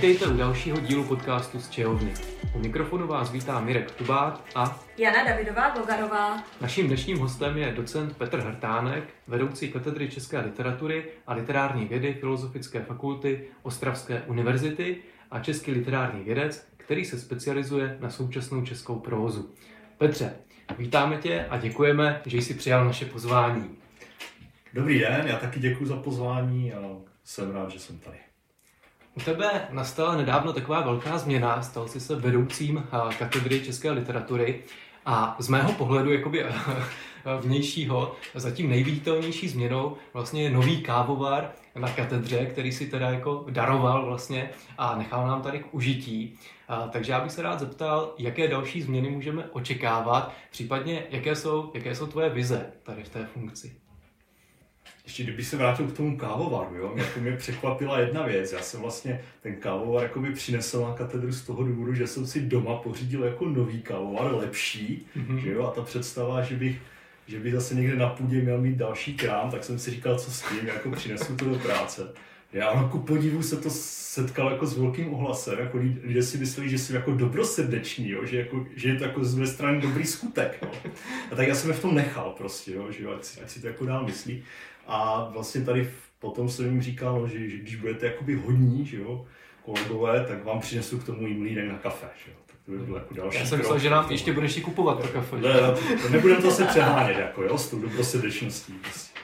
Vítejte u dalšího dílu podcastu z Čehovny. U mikrofonu vás vítá Mirek Kubát a Jana Davidová Gogarová. Naším dnešním hostem je docent Petr Hrtánek, vedoucí katedry české literatury a literární vědy Filozofické fakulty Ostravské univerzity a český literární vědec, který se specializuje na současnou českou prózu. Petře, vítáme tě a děkujeme, že jsi přijal naše pozvání. Dobrý den, já taky děkuji za pozvání a jsem rád, že jsem tady. U tebe nastala nedávno taková velká změna, stal jsi se vedoucím katedry české literatury a z mého pohledu jakoby vnějšího zatím nejviditelnější změnou vlastně je nový kávovar na katedře, který si teda jako daroval vlastně a nechal nám tady k užití. A, takže já bych se rád zeptal, jaké další změny můžeme očekávat, případně jaké jsou, jaké jsou tvoje vize tady v té funkci. Ještě kdyby se vrátil k tomu kávovaru, jo, mě, to mě překvapila jedna věc. Já jsem vlastně ten kávovar jakoby přinesl na katedru z toho důvodu, že jsem si doma pořídil jako nový kávovar, lepší, mm-hmm. že jo, a ta představa, že bych že bych zase někde na půdě měl mít další krám, tak jsem si říkal, co s tím, jako přinesu to do práce. Já ku podivu se to setkal jako s velkým ohlasem, jako lidé si mysleli, že jsem jako dobrosrdečný, jo? Že, jako, že je to jako z mé strany dobrý skutek. Jo? A tak já jsem je v tom nechal prostě, jo? Že, ať, si, ať si to jako dál myslí. A vlastně tady potom jsem jim říkal, no, že, že když budete jakoby hodní, že jo, kolegové, tak vám přinesu k tomu mlínek na kafe. Že jo. Tak to by bylo jako další Já jsem myslel, že nám ještě budeš si kupovat to kafe. Ne, to nebudeme to se přehánět, jako, jo, s tou dobrosrdečností. Prostě.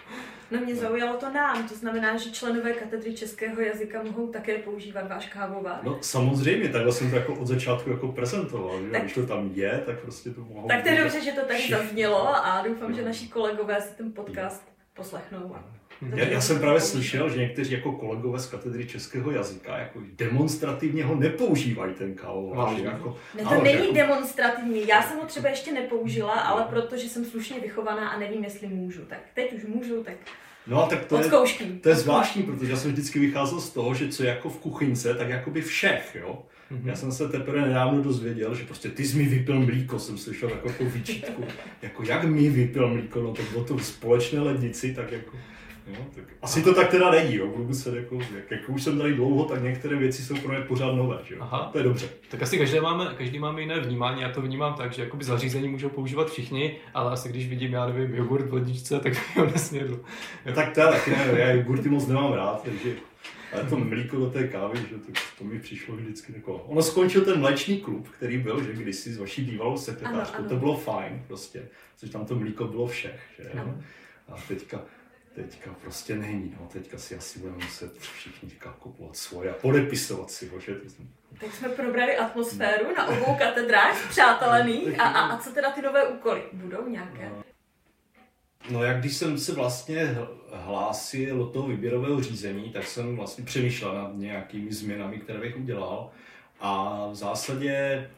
No mě zaujalo to nám, to znamená, že členové katedry českého jazyka mohou také používat váš kávovar. No samozřejmě, takhle jsem to jako od začátku jako prezentoval, že tak, když to tam je, tak prostě to mohou Tak to je dobře, že to tady zaznělo a doufám, že naši kolegové si ten podcast poslechnou. Já, já jsem právě slyšel, že někteří jako kolegové z katedry českého jazyka jako demonstrativně ho nepoužívají ten kávovar. Jako, ne, to ano, není jako... demonstrativní. Já jsem ho třeba ještě nepoužila, ale protože jsem slušně vychovaná a nevím, jestli můžu. Tak teď už můžu, tak No a tak to je, to je zvláštní, protože já jsem vždycky vycházel z toho, že co je jako v kuchyňce, tak jako by všech, jo. Mm-hmm. Já jsem se teprve nedávno dozvěděl, že prostě ty jsi mi vypil mlíko, jsem slyšel jako tu výčitku. jako jak mi vypil mlíko, no to bylo to v společné lednici, tak jako... Jo, tak asi to tak teda není, jo. Budu se jako, jak, jak, už jsem tady dlouho, tak některé věci jsou pro mě pořád nové, že jo. Aha. To je dobře. Tak asi každý máme, každý máme jiné vnímání, já to vnímám tak, že jakoby zařízení můžou používat všichni, ale asi když vidím, já nevím, jogurt v ledničce, tak ho nesnědu. No, tak to tak ne, já jogurty moc nemám rád, takže ale to mlíko do té kávy, že to, to mi přišlo vždycky jako... Ono skončil ten mléčný klub, který byl, že kdysi s vaší bývalou sekretářkou, to bylo fajn prostě, protože tam to mlíko bylo všech, že? Ano. A teďka, teďka prostě není, no, teďka si asi budeme muset všichni kupovat svoje a podepisovat si ho, že? Tak jsme probrali atmosféru na obou katedrách přátelených a, a, a co teda ty nové úkoly? Budou nějaké? No, no jak když jsem se vlastně hlásil do toho výběrového řízení, tak jsem vlastně přemýšlel nad nějakými změnami, které bych udělal. A v zásadě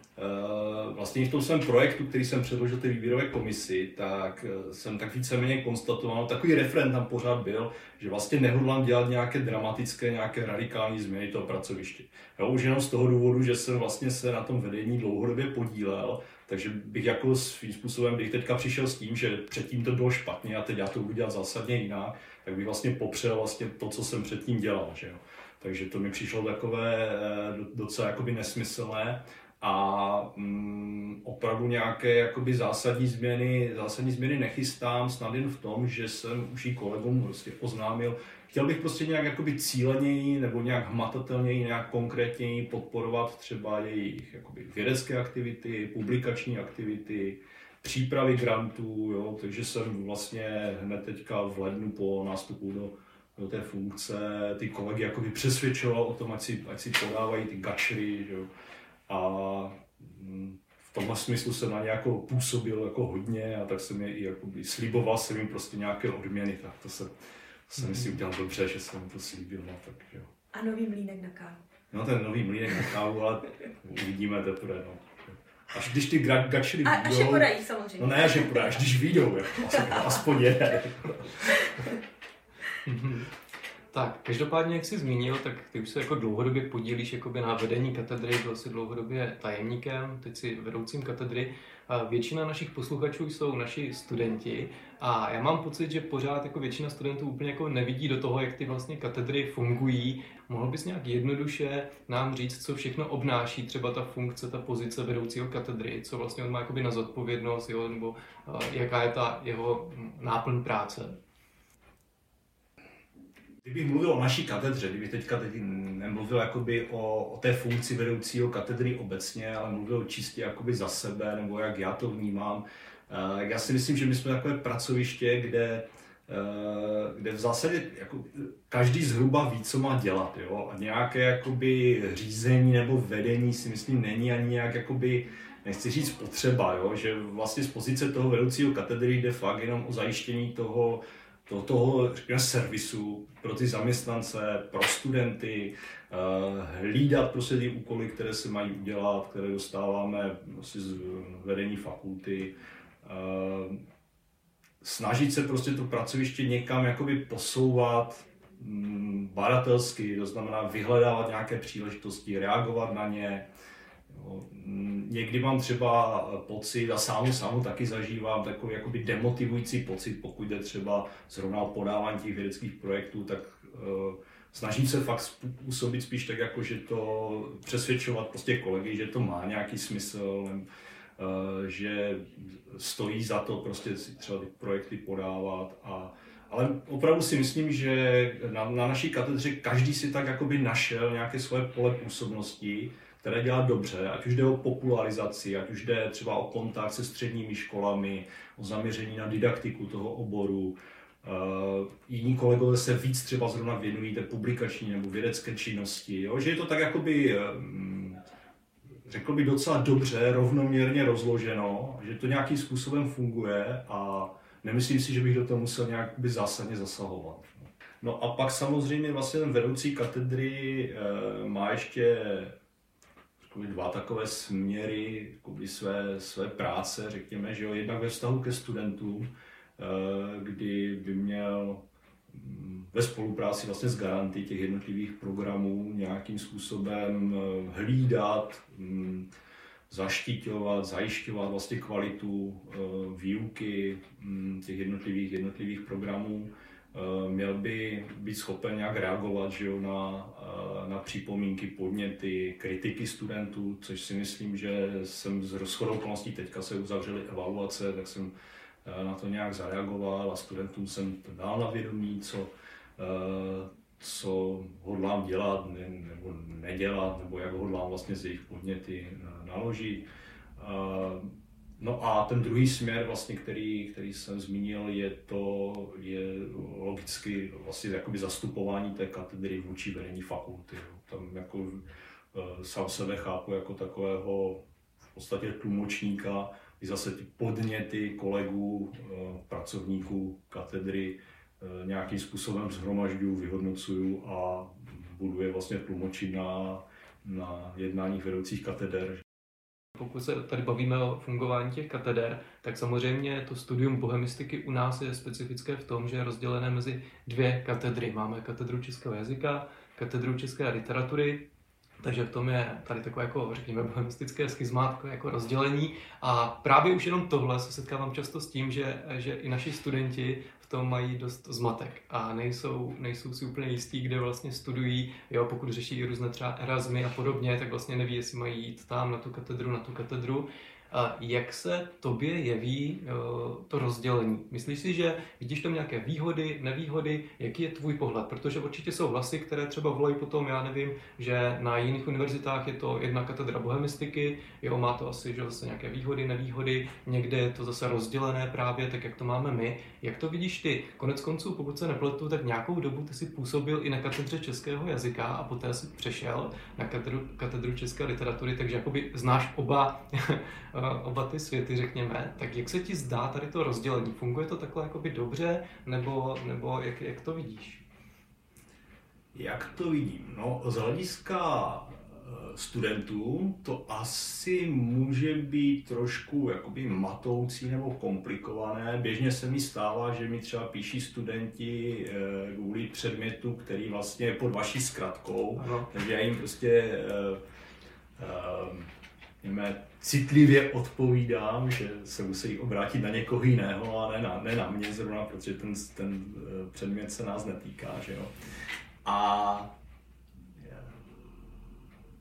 vlastně v tom svém projektu, který jsem předložil té výběrové komisi, tak eh, jsem tak víceméně konstatoval, takový referent tam pořád byl, že vlastně nehodlám dělat nějaké dramatické, nějaké radikální změny toho pracoviště. Jo, už jenom z toho důvodu, že jsem vlastně se na tom vedení dlouhodobě podílel, takže bych jako svým způsobem, bych teďka přišel s tím, že předtím to bylo špatně a teď já to budu dělat zásadně jinak, tak bych vlastně popřel vlastně to, co jsem předtím dělal. Že jo. Takže to mi přišlo takové eh, docela jakoby nesmyslné a mm, opravdu nějaké jakoby zásadní změny, zásadní změny nechystám, snad jen v tom, že jsem už i kolegům prostě oznámil, chtěl bych prostě nějak jakoby cíleněji nebo nějak hmatatelněji, nějak konkrétněji podporovat třeba jejich jakoby vědecké aktivity, publikační aktivity, přípravy grantů, jo, takže jsem vlastně hned teďka v lednu po nástupu do, do té funkce ty kolegy jakoby přesvědčoval o tom, ať si, ať si podávají ty gačery, jo, a mm, v tomhle smyslu jsem na ně jako působil jako hodně a tak jsem je i jakoby, sliboval jsem jim prostě nějaké odměny, tak to se, to jsem mm. si udělal dobře, že jsem to slíbil. No, tak, jo. A nový mlínek na kávu. No ten nový mlínek na kávu, ale uvidíme teprve. No. Až když ty gačery A až je podají samozřejmě. No ne, že podají, až když vyjdou, jako, aspoň jeden. Tak, každopádně, jak jsi zmínil, tak ty už se jako dlouhodobě podílíš jakoby na vedení katedry, byl jsi dlouhodobě tajemníkem, teď si vedoucím katedry. Většina našich posluchačů jsou naši studenti a já mám pocit, že pořád jako většina studentů úplně jako nevidí do toho, jak ty vlastně katedry fungují. Mohl bys nějak jednoduše nám říct, co všechno obnáší třeba ta funkce, ta pozice vedoucího katedry, co vlastně on má jakoby na zodpovědnost, jo, nebo jaká je ta jeho náplň práce? Kdybych mluvil o naší katedře, kdybych teďka teď nemluvil jakoby o, o té funkci vedoucího katedry obecně, ale mluvil čistě jakoby za sebe, nebo jak já to vnímám, uh, já si myslím, že my jsme takové pracoviště, kde, uh, kde v zásadě jako, každý zhruba ví, co má dělat. Jo? A nějaké jakoby, řízení nebo vedení si myslím není ani nějak jakoby, nechci říct potřeba, jo? že vlastně z pozice toho vedoucího katedry jde fakt jenom o zajištění toho, do toho řekněme, servisu pro ty zaměstnance, pro studenty, eh, hlídat prostě ty úkoly, které se mají udělat, které dostáváme prostě z vedení fakulty, eh, snažit se prostě to pracoviště někam jakoby posouvat mm, badatelsky, to znamená vyhledávat nějaké příležitosti, reagovat na ně, Někdy mám třeba pocit, a sám sám taky zažívám, takový jakoby demotivující pocit, pokud jde třeba zrovna o podávání těch vědeckých projektů, tak uh, snažím se fakt působit spíš tak, jako že to přesvědčovat prostě kolegy, že to má nějaký smysl, uh, že stojí za to prostě si třeba ty projekty podávat a ale opravdu si myslím, že na, na naší katedře každý si tak jakoby našel nějaké svoje pole působnosti, které dělá dobře, ať už jde o popularizaci, ať už jde třeba o kontakt se středními školami, o zaměření na didaktiku toho oboru. Uh, jiní kolegové se víc třeba zrovna věnují té publikační nebo vědecké činnosti, jo? že je to tak jakoby, um, řekl bych docela dobře, rovnoměrně rozloženo, že to nějakým způsobem funguje a nemyslím si, že bych do toho musel nějak by zásadně zasahovat. No a pak samozřejmě vlastně ten vedoucí katedry uh, má ještě dva takové směry své, své práce, řekněme, že jo, jednak ve vztahu ke studentům, eh, kdy by měl mm, ve spolupráci vlastně s garanty těch jednotlivých programů nějakým způsobem eh, hlídat, mm, zaštiťovat, zajišťovat vlastně kvalitu eh, výuky mm, těch jednotlivých, jednotlivých programů měl by být schopen nějak reagovat že jo, na, eh, na připomínky, podněty, kritiky studentů, což si myslím, že jsem z rozchodou okolností teďka se uzavřely evaluace, tak jsem eh, na to nějak zareagoval a studentům jsem to dal na vědomí, co, co hodlám dělat ne, nebo nedělat, nebo jak hodlám vlastně z jejich podněty naložit. No a ten druhý směr, vlastně, který, který jsem zmínil, je to je logicky vlastně jakoby zastupování té katedry vůči vedení fakulty. Jo. Tam jako e, sám sebe chápu jako takového v podstatě tlumočníka, kdy zase ty podněty kolegů, e, pracovníků katedry e, nějakým způsobem zhromažďuju, vyhodnocuju a budu je vlastně tlumočit na, na jednáních vedoucích kateder. Pokud se tady bavíme o fungování těch kateder, tak samozřejmě to studium bohemistiky u nás je specifické v tom, že je rozdělené mezi dvě katedry. Máme katedru českého jazyka, katedru české literatury, takže v tom je tady takové jako, řekněme, bohemistické schizmátko, jako rozdělení. A právě už jenom tohle se setkávám často s tím, že, že i naši studenti tom mají dost zmatek a nejsou, nejsou si úplně jistí, kde vlastně studují. Jo, pokud řeší různé třeba Erasmy a podobně, tak vlastně neví, jestli mají jít tam na tu katedru, na tu katedru. A jak se tobě jeví eh, to rozdělení? Myslíš si, že vidíš tam nějaké výhody, nevýhody? Jaký je tvůj pohled? Protože určitě jsou hlasy, které třeba volají potom, já nevím, že na jiných univerzitách je to jedna katedra bohemistiky, jo, má to asi že zase nějaké výhody, nevýhody, někde je to zase rozdělené právě tak, jak to máme my. Jak to vidíš ty? Konec konců, pokud se nepletu, tak nějakou dobu ty si působil i na katedře českého jazyka a poté si přešel na katedru, katedru české literatury, takže jakoby znáš oba oba ty světy, řekněme, tak jak se ti zdá tady to rozdělení? Funguje to takhle jakoby dobře, nebo, nebo jak, jak to vidíš? Jak to vidím? No, z hlediska, studentů, to asi může být trošku jakoby matoucí nebo komplikované. Běžně se mi stává, že mi třeba píší studenti eh, kvůli předmětu, který vlastně je pod vaší zkratkou, ano. takže já jim prostě uh, citlivě odpovídám, že se musí obrátit na někoho jiného a ne na, ne na mě zrovna, protože ten, ten předmět se nás netýká. Že jo? A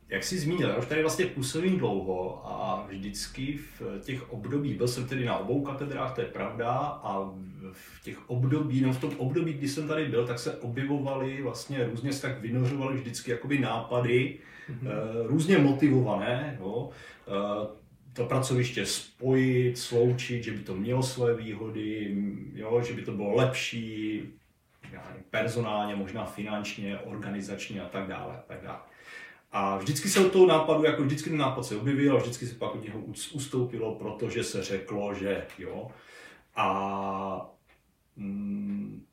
jak jsi zmínil, já už tady vlastně působím dlouho a vždycky v těch období, byl jsem tedy na obou katedrách, to je pravda, a v těch období, no v tom období, kdy jsem tady byl, tak se objevovaly vlastně různě se tak vynořovaly vždycky jakoby nápady, mm-hmm. různě motivované, jo, eh, to pracoviště spojit, sloučit, že by to mělo své výhody, jo, že by to bylo lepší, personálně, možná finančně, organizačně a tak dále. tak dále. A vždycky se od toho nápadu, jako vždycky ten nápad se objevil a vždycky se pak od něho ustoupilo, protože se řeklo, že jo. A mm,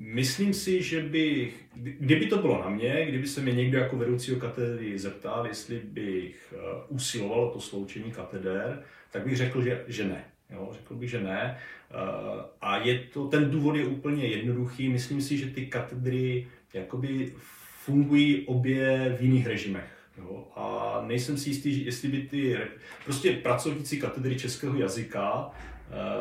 myslím si, že bych, kdyby to bylo na mě, kdyby se mě někdo jako vedoucího katedry zeptal, jestli bych uh, usiloval to sloučení kateder, tak bych řekl, že, že ne. Jo, řekl bych, že ne. Uh, a je to, ten důvod je úplně jednoduchý. Myslím si, že ty katedry jakoby fungují obě v jiných režimech. Jo? A nejsem si jistý, jestli by ty prostě pracovníci katedry českého jazyka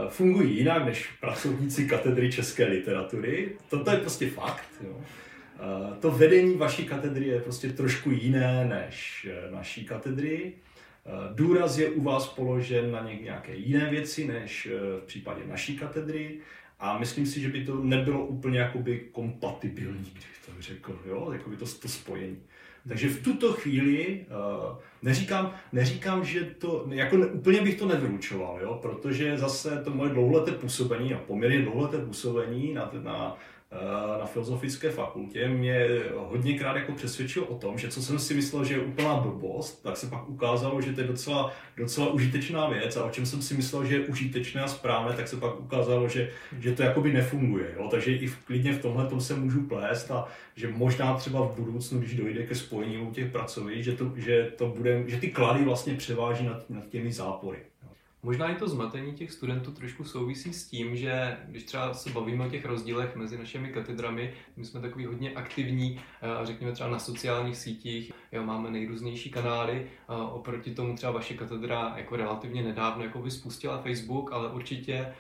fungují jinak než pracovníci katedry české literatury. Toto je prostě fakt. Jo? Uh, to vedení vaší katedry je prostě trošku jiné než eh, naší katedry. Důraz je u vás položen na nějaké jiné věci než v případě naší katedry. A myslím si, že by to nebylo úplně jakoby kompatibilní, bych to řekl, jo? Jakoby to, to spojení. Takže v tuto chvíli uh, neříkám, neříkám, že to, jako ne, úplně bych to nevylučoval, jo? protože zase to moje dlouholeté působení, a poměrně dlouholeté působení na, na Eh, na filozofické fakultě mě hodněkrát jako přesvědčil o tom, že co jsem si myslel, že je úplná blbost, tak se pak ukázalo, že to je docela, docela užitečná věc a o čem jsem si myslel, že je užitečné a správné, tak se pak ukázalo, že, že to jakoby nefunguje. Jo? Takže i v, klidně v tomhle tom se můžu plést a že možná třeba v budoucnu, když dojde ke spojení u těch pracovišť, že, to, že, to bude, že ty klady vlastně převáží nad, nad těmi zápory. Možná i to zmatení těch studentů trošku souvisí s tím, že když třeba se bavíme o těch rozdílech mezi našimi katedrami, my jsme takový hodně aktivní, eh, řekněme třeba na sociálních sítích, jo, máme nejrůznější kanály, oproti tomu třeba vaše katedra jako relativně nedávno jako by spustila Facebook, ale určitě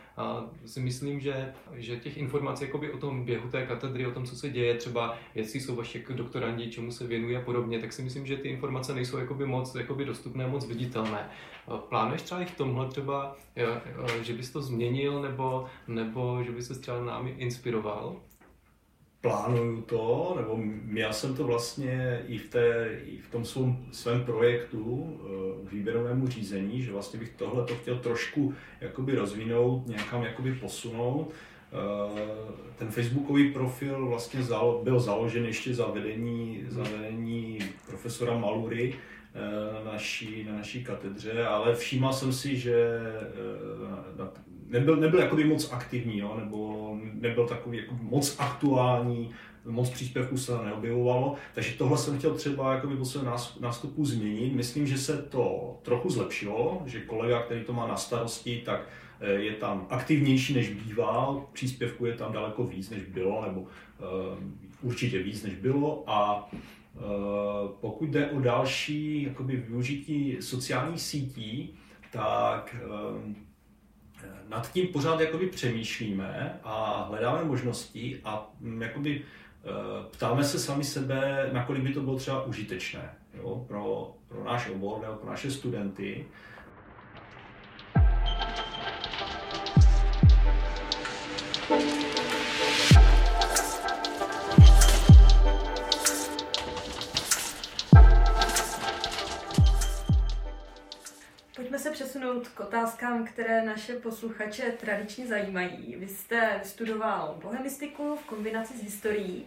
si myslím, že, že těch informací jakoby o tom běhu té katedry, o tom, co se děje, třeba jestli jsou vaše doktorandi, čemu se věnují a podobně, tak si myslím, že ty informace nejsou jakoby moc jakoby dostupné, moc viditelné. Plánuješ třeba i v tomhle třeba, že bys to změnil, nebo, nebo že bys se třeba námi inspiroval? Plánuju to, nebo já jsem to vlastně i v, té, i v tom svém, svém projektu k eh, výběrovému řízení, že vlastně bych tohle to chtěl trošku jakoby rozvinout, nějakam jakoby posunout. Eh, ten facebookový profil vlastně byl založen ještě za vedení, za vedení profesora Malury, eh, na naší, na naší katedře, ale všímal jsem si, že nebyl, nebyl jakoby moc aktivní, jo, nebo nebyl takový jako moc aktuální, moc příspěvků se neobjevovalo, takže tohle jsem chtěl třeba jakoby po svém nástupu změnit. Myslím, že se to trochu zlepšilo, že kolega, který to má na starosti, tak eh, je tam aktivnější než býval, příspěvku je tam daleko víc, než bylo, nebo uh, určitě víc, než bylo. A uh, pokud jde o další jakoby, využití sociálních sítí, tak nad tím pořád jakoby přemýšlíme a hledáme možnosti a mm, jakoby eh, ptáme se sami sebe, nakolik by to bylo třeba užitečné jo, pro, pro náš obor nebo pro naše studenty. Přesunout k otázkám, které naše posluchače tradičně zajímají. Vy jste studoval bohemistiku v kombinaci s historií.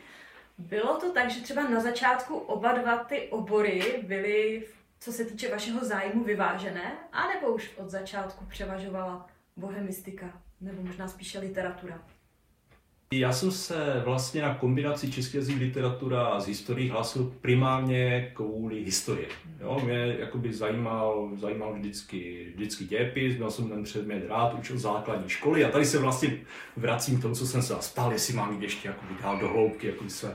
Bylo to tak, že třeba na začátku oba dva ty obory byly, co se týče vašeho zájmu, vyvážené? A nebo už od začátku převažovala bohemistika? Nebo možná spíše literatura? Já jsem se vlastně na kombinaci české jazyk literatura a z historií hlásil primárně kvůli historii. Jo, mě jakoby zajímal, zajímal vždycky, vždycky dějepis, měl jsem ten předmět rád, učil základní školy a tady se vlastně vracím k tomu, co jsem se stal, jestli mám jít ještě jakoby dál do hloubky, jakoby své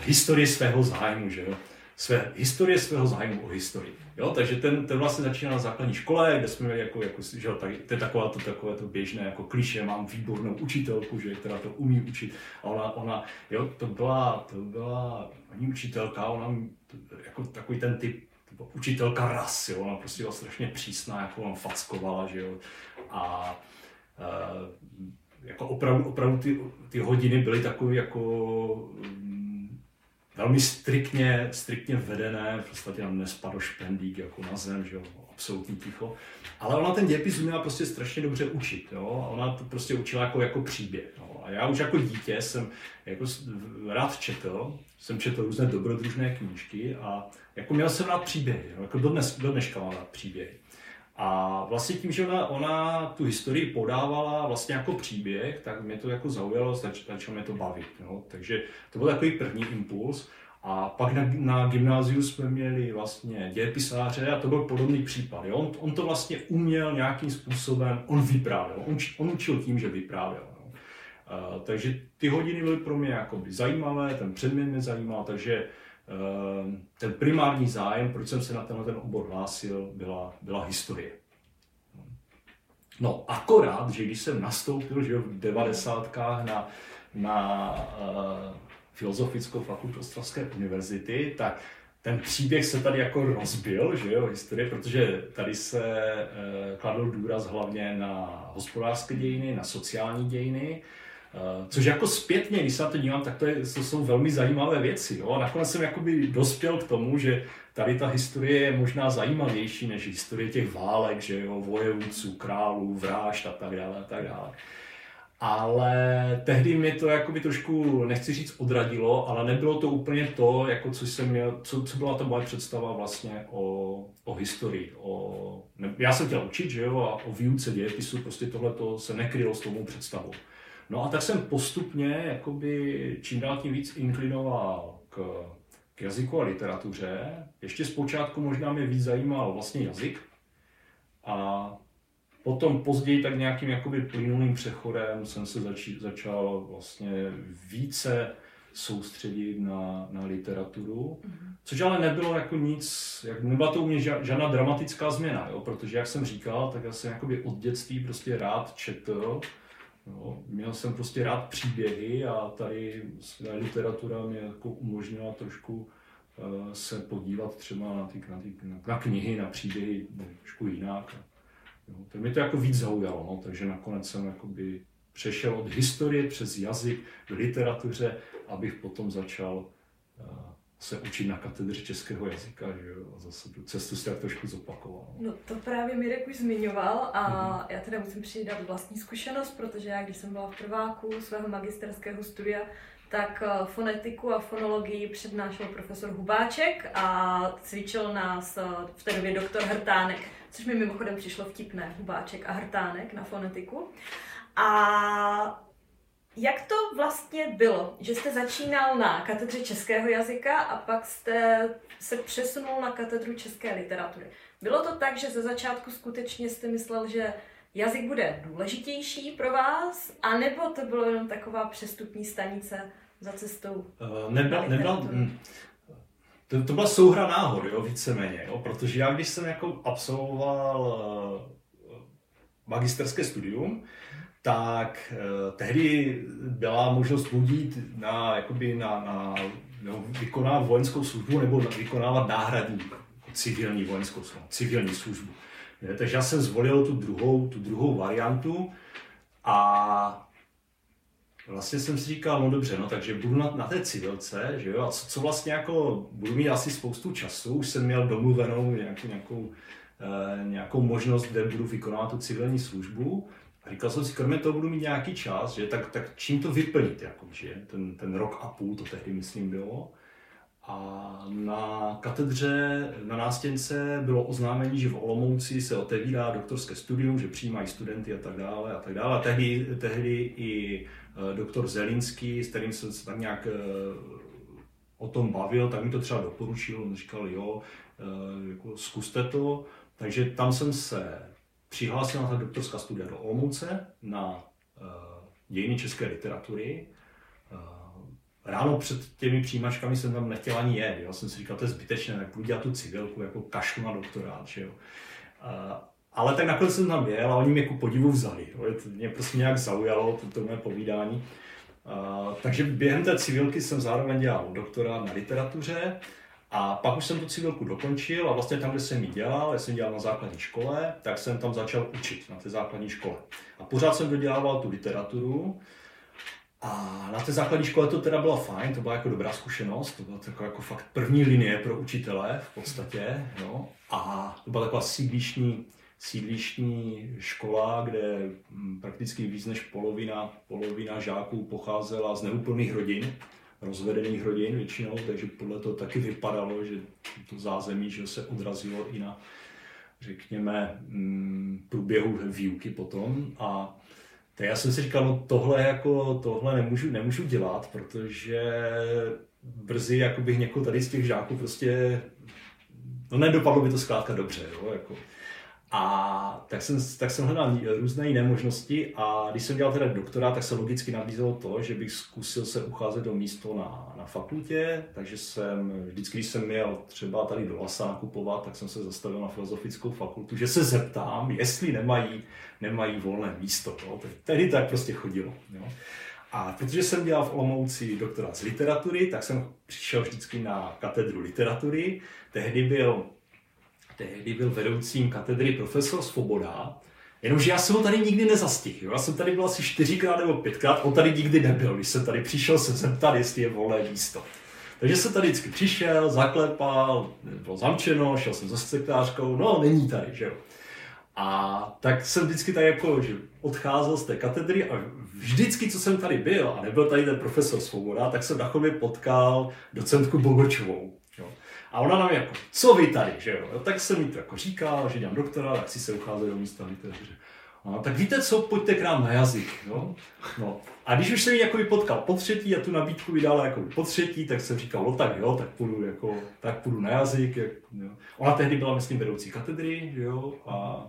historii svého zájmu, že jo své historie svého zájmu o historii. Jo? Takže ten, ten vlastně začínal na základní škole, kde jsme měli jako, jako že jo, tady, to je taková to, takové to běžné jako kliše, mám výbornou učitelku, že, která to umí učit. A ona, ona jo, to byla, to byla paní učitelka, ona jako takový ten typ učitelka ras, jo, ona prostě byla strašně přísná, jako on fackovala, že jo, a uh, jako opravdu, opravdu ty, ty hodiny byly takové jako velmi striktně, striktně vedené, v podstatě tam nespadl špendík jako na zem, že jo, absolutní ticho. Ale ona ten dějepis uměla prostě strašně dobře učit, jo, a ona to prostě učila jako, jako příběh. Jo. A já už jako dítě jsem jako rád četl, jsem četl různé dobrodružné knížky a jako měl jsem rád příběhy, jo, jako do, dnes, do dneška mám rád příběhy. A vlastně tím, že ona, ona tu historii podávala vlastně jako příběh, tak mě to jako zaujalo, zač, začalo mě to bavit. No. Takže to byl takový první impuls. A pak na, na gymnáziu jsme měli vlastně dějepisáře a to byl podobný případ. Jo. On, on to vlastně uměl nějakým způsobem, on vyprávěl, on, on učil tím, že vyprávěl. No. Uh, takže ty hodiny byly pro mě jakoby zajímavé, ten předmět mě zajímal, takže Ehm, ten primární zájem, proč jsem se na tenhle ten obor hlásil, byla, byla historie. No akorát, že když jsem nastoupil že v devadesátkách na, na uh, Filozofickou fakultu Ostravské univerzity, tak ten příběh se tady jako rozbil, že jo, historie, protože tady se uh, kladl důraz hlavně na hospodářské dějiny, na sociální dějiny, Eh, což jako zpětně, když se na to dívám, tak to, je, to jsou velmi zajímavé věci. Jo? A nakonec jsem jakoby dospěl k tomu, že tady ta historie je možná zajímavější než historie těch válek, že jo, vojevůdců, králů, vražd a tak dále a tak dále. Ale tehdy mě to jakoby trošku, nechci říct odradilo, ale nebylo to úplně to, jako co jsem měl, co, co byla ta moje představa vlastně o, o historii. O, ne, já jsem chtěl učit, že jo, a o výuce dějepisu, prostě tohle se nekrylo s tou představou. No a tak jsem postupně jakoby čím dál tím víc inklinoval k, k jazyku a literatuře. Ještě zpočátku možná mě víc zajímal vlastně jazyk. A potom později tak nějakým jakoby plynulým přechodem jsem se zači, začal vlastně více soustředit na, na literaturu, mm-hmm. což ale nebylo jako nic, jak, nebyla to u mě žádná dramatická změna, jo? protože jak jsem říkal, tak já jsem jakoby od dětství prostě rád četl, No, měl jsem prostě rád příběhy a tady literatura mě jako umožnila trošku uh, se podívat třeba na, ty, na, ty, na, knihy, na příběhy trošku jinak. Jo, tak mě to jako víc zaujalo, no, takže nakonec jsem jakoby přešel od historie přes jazyk k literatuře, abych potom začal uh, se učit na katedře českého jazyka, že jo, a zase tu cestu si tak trošku zopakoval. No to právě Mirek už zmiňoval a mm-hmm. já teda musím přidat vlastní zkušenost, protože já, když jsem byla v prváku svého magisterského studia, tak eh, fonetiku a fonologii přednášel profesor Hubáček a cvičil nás eh, v té době doktor Hrtánek, což mi mimochodem přišlo vtipné, Hubáček a Hrtánek na fonetiku. A jak to vlastně bylo, že jste začínal na katedře českého jazyka a pak jste se přesunul na katedru české literatury? Bylo to tak, že ze začátku skutečně jste myslel, že jazyk bude důležitější pro vás, anebo to bylo jenom taková přestupní stanice za cestou? Uh, nebyla, nebyla, hm, to, to byla souhra náhod, jo, víceméně, jo, protože já když jsem jako absolvoval uh, magisterské studium, tak eh, tehdy byla možnost budit na, jakoby na, na no, vykonávat vojenskou službu nebo vykonávat náhradní civilní vojenskou službu, civilní službu. Je, takže já jsem zvolil tu druhou, tu druhou variantu a vlastně jsem si říkal, no dobře, no takže budu na, na té civilce, že jo, a co, co vlastně jako, budu mít asi spoustu času, už jsem měl domluvenou nějakou, nějakou, eh, nějakou možnost, kde budu vykonávat tu civilní službu, a říkal jsem si, kromě toho budu mít nějaký čas, že tak, tak čím to vyplnit, jako, že ten, ten rok a půl to tehdy, myslím, bylo. A na katedře, na nástěnce bylo oznámení, že v Olomouci se otevírá doktorské studium, že přijímají studenty a tak dále a tak dále. A tehdy, tehdy i doktor Zelinský, s kterým jsem se tak nějak o tom bavil, tak mi to třeba doporučil, on říkal, jo, jako zkuste to. Takže tam jsem se přihlásil na ta doktorská studia do Olomouce na dějiny české literatury ráno před těmi přijímačkami jsem tam nechtěl ani jet. Já jsem si říkal, to je zbytečné, tak budu dělat tu civilku, jako kašlu na doktorát. Že jo. A, ale tak nakonec jsem tam jel a oni mě ku podivu vzali. Jo. Mě prostě nějak zaujalo, to, to mé povídání. Takže během té civilky jsem zároveň dělal doktora na literatuře a pak už jsem tu civilku dokončil a vlastně tam, kde jsem ji dělal, já jsem dělal na základní škole, tak jsem tam začal učit na té základní škole. A pořád jsem dodělával tu literaturu, a na té základní škole to teda bylo fajn, to byla jako dobrá zkušenost, to byla taková jako fakt první linie pro učitele v podstatě, no. A to byla taková sídlišní, sídlišní škola, kde mm, prakticky víc než polovina, polovina žáků pocházela z neúplných rodin, rozvedených rodin většinou, takže podle toho taky vypadalo, že to zázemí že se odrazilo i na, řekněme, mm, průběhu výuky potom. A tak já jsem si říkal, no tohle jako, tohle nemůžu, nemůžu dělat, protože brzy jako bych někoho tady z těch žáků prostě, no nedopadlo by to zkrátka dobře, jo, jako. A tak jsem, tak jsem hledal různé jiné možnosti a když jsem dělal teda doktora, tak se logicky nabízelo to, že bych zkusil se ucházet do místo na, na fakultě, takže jsem, vždycky, když jsem měl třeba tady do Lasa nakupovat, tak jsem se zastavil na filozofickou fakultu, že se zeptám, jestli nemají, nemají volné místo. Jo. Tehdy tak prostě chodilo. Jo. A protože jsem dělal v Olomouci doktorát z literatury, tak jsem přišel vždycky na katedru literatury. Tehdy byl tehdy byl vedoucím katedry profesor Svoboda, jenomže já jsem ho tady nikdy nezastihl. Já jsem tady byl asi čtyřikrát nebo pětkrát, on tady nikdy nebyl, když jsem tady přišel se zeptat, jestli je volné místo. Takže jsem tady vždycky přišel, zaklepal, bylo zamčeno, šel jsem za sekretářkou, no není tady, že jo. A tak jsem vždycky tak jako, že odcházel z té katedry a vždycky, co jsem tady byl a nebyl tady ten profesor Svoboda, tak jsem na chodbě potkal docentku Bogočovou. A ona nám jako, co vy tady, že jo? Tak jsem mi to jako říkal, že dělám doktora, tak si se ucházel do místa literatuře. No, tak víte co, pojďte k nám na jazyk. Jo? No. A když už jsem ji jako potkal po třetí a tu nabídku vydala jako po třetí, tak jsem říkal, no tak jo, tak půjdu, jako, tak půjdu na jazyk. Jak, jo. Ona tehdy byla, myslím, vedoucí katedry, jo, a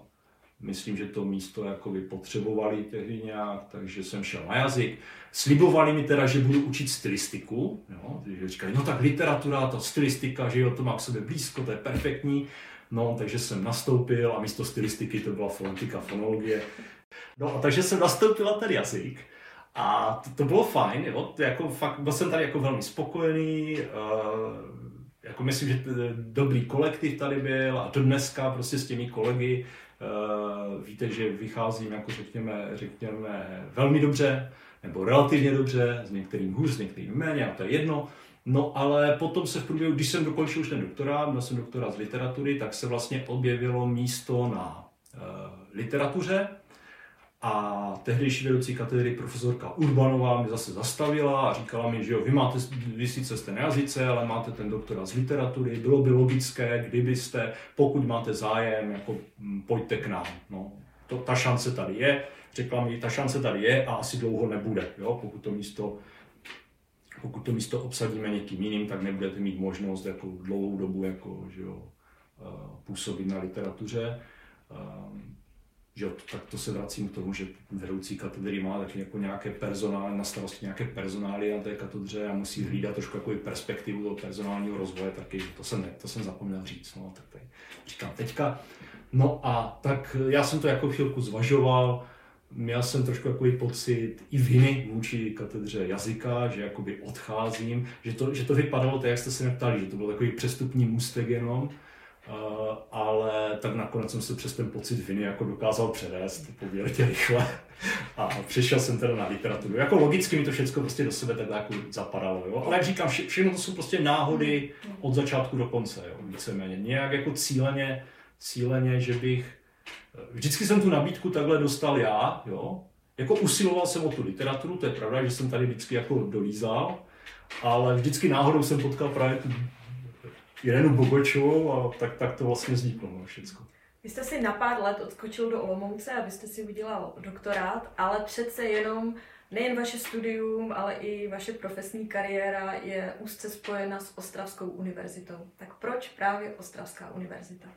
myslím, že to místo jako by potřebovali tehdy nějak, takže jsem šel na jazyk. Slibovali mi teda, že budu učit stylistiku, jo, takže říkali, no tak literatura, ta stylistika, že jo, to má k sobě blízko, to je perfektní. No, takže jsem nastoupil a místo stylistiky to byla fonetika, fonologie. No a takže jsem nastoupil na ten jazyk. A to, to bylo fajn, jo, to jako fakt, byl jsem tady jako velmi spokojený, uh, jako myslím, že dobrý kolektiv tady byl a do dneska prostě s těmi kolegy víte, že vycházím jako řekněme, řekněme velmi dobře, nebo relativně dobře, s některým hůř, s některým méně, a to je jedno. No ale potom se v průběhu, když jsem dokončil už ten doktorát, měl jsem doktorát z literatury, tak se vlastně objevilo místo na uh, literatuře, a tehdejší vedoucí katedry profesorka Urbanová mě zase zastavila a říkala mi, že jo, vy máte, vy sice jste na jazyce, ale máte ten doktorát z literatury, bylo by logické, kdybyste, pokud máte zájem, jako pojďte k nám. No, to, ta šance tady je, řekla mi, ta šance tady je a asi dlouho nebude, jo, pokud to místo pokud to místo obsadíme někým jiným, tak nebudete mít možnost jako dlouhou dobu jako, že jo, eh, působit na literatuře. Ehm, že tak to se vracím k tomu, že vedoucí katedry má taky jako nějaké personály, na starosti nějaké personály na té katedře a musí hlídat trošku jako perspektivu toho personálního rozvoje, taky to jsem, ne, to jsem zapomněl říct, no, tak tady říkám teďka. No a tak já jsem to jako chvilku zvažoval, měl jsem trošku jako pocit i viny vůči katedře jazyka, že jakoby odcházím, že to, že to vypadalo tak, jak jste se neptali, že to byl takový přestupní můstek jenom, Uh, ale tak nakonec jsem se přes ten pocit viny jako dokázal převést poměrně rychle a přišel jsem teda na literaturu. Jako logicky mi to všechno prostě do sebe takhle jako zapadalo, jo? ale jak říkám, vše, všechno to jsou prostě náhody od začátku do konce, jo? víceméně. Nějak jako cíleně, cíleně, že bych, vždycky jsem tu nabídku takhle dostal já, jo? jako usiloval jsem o tu literaturu, to je pravda, že jsem tady vždycky jako dolízal, ale vždycky náhodou jsem potkal právě tu Irenu Bogočovou a tak, tak to vlastně vzniklo no, všechno. Vy jste si na pár let odskočil do Olomouce, abyste si udělal doktorát, ale přece jenom Nejen vaše studium, ale i vaše profesní kariéra je úzce spojena s Ostravskou univerzitou. Tak proč právě Ostravská univerzita?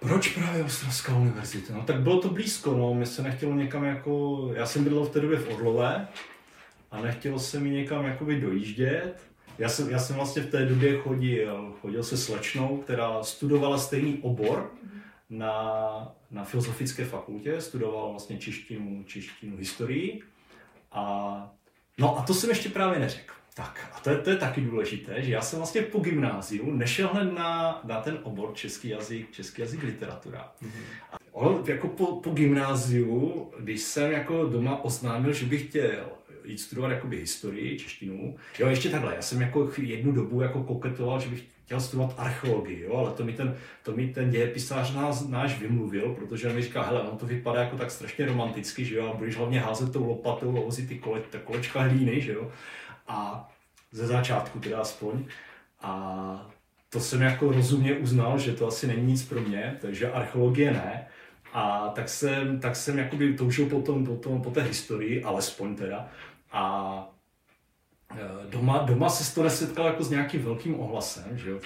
Proč právě Ostravská univerzita? No tak bylo to blízko, no. Mě se nechtělo někam jako... Já jsem bydlel v té době v Orlové a nechtělo se mi někam jakoby dojíždět. Já jsem, já jsem vlastně v té době chodil, chodil se slečnou, která studovala stejný obor na, na filozofické fakultě, studoval vlastně češtinu, češtinu historii. A, no a to jsem ještě právě neřekl. Tak a to je, to je taky důležité, že já jsem vlastně po gymnáziu nešel hned na, na ten obor český jazyk, český jazyk literatura. Mm-hmm. A ono, jako po, po gymnáziu, když jsem jako doma oznámil, že bych chtěl jít studovat jakoby historii, češtinu. Jo, ještě takhle, já jsem jako jednu dobu jako koketoval, že bych chtěl studovat archeologii, jo, ale to mi ten, to mi ten dějepisář nás, náš vymluvil, protože on mi říká, hele, on to vypadá jako tak strašně romanticky, že jo, a budeš hlavně házet tou lopatou a vozit ty kole, ta kolečka hlíny, že jo. A ze začátku teda aspoň. A to jsem jako rozumně uznal, že to asi není nic pro mě, takže archeologie ne. A tak jsem, tak jsem jakoby toužil potom, potom, po té historii, alespoň teda. A e, doma, doma se to nesetkal jako s nějakým velkým ohlasem, že jo.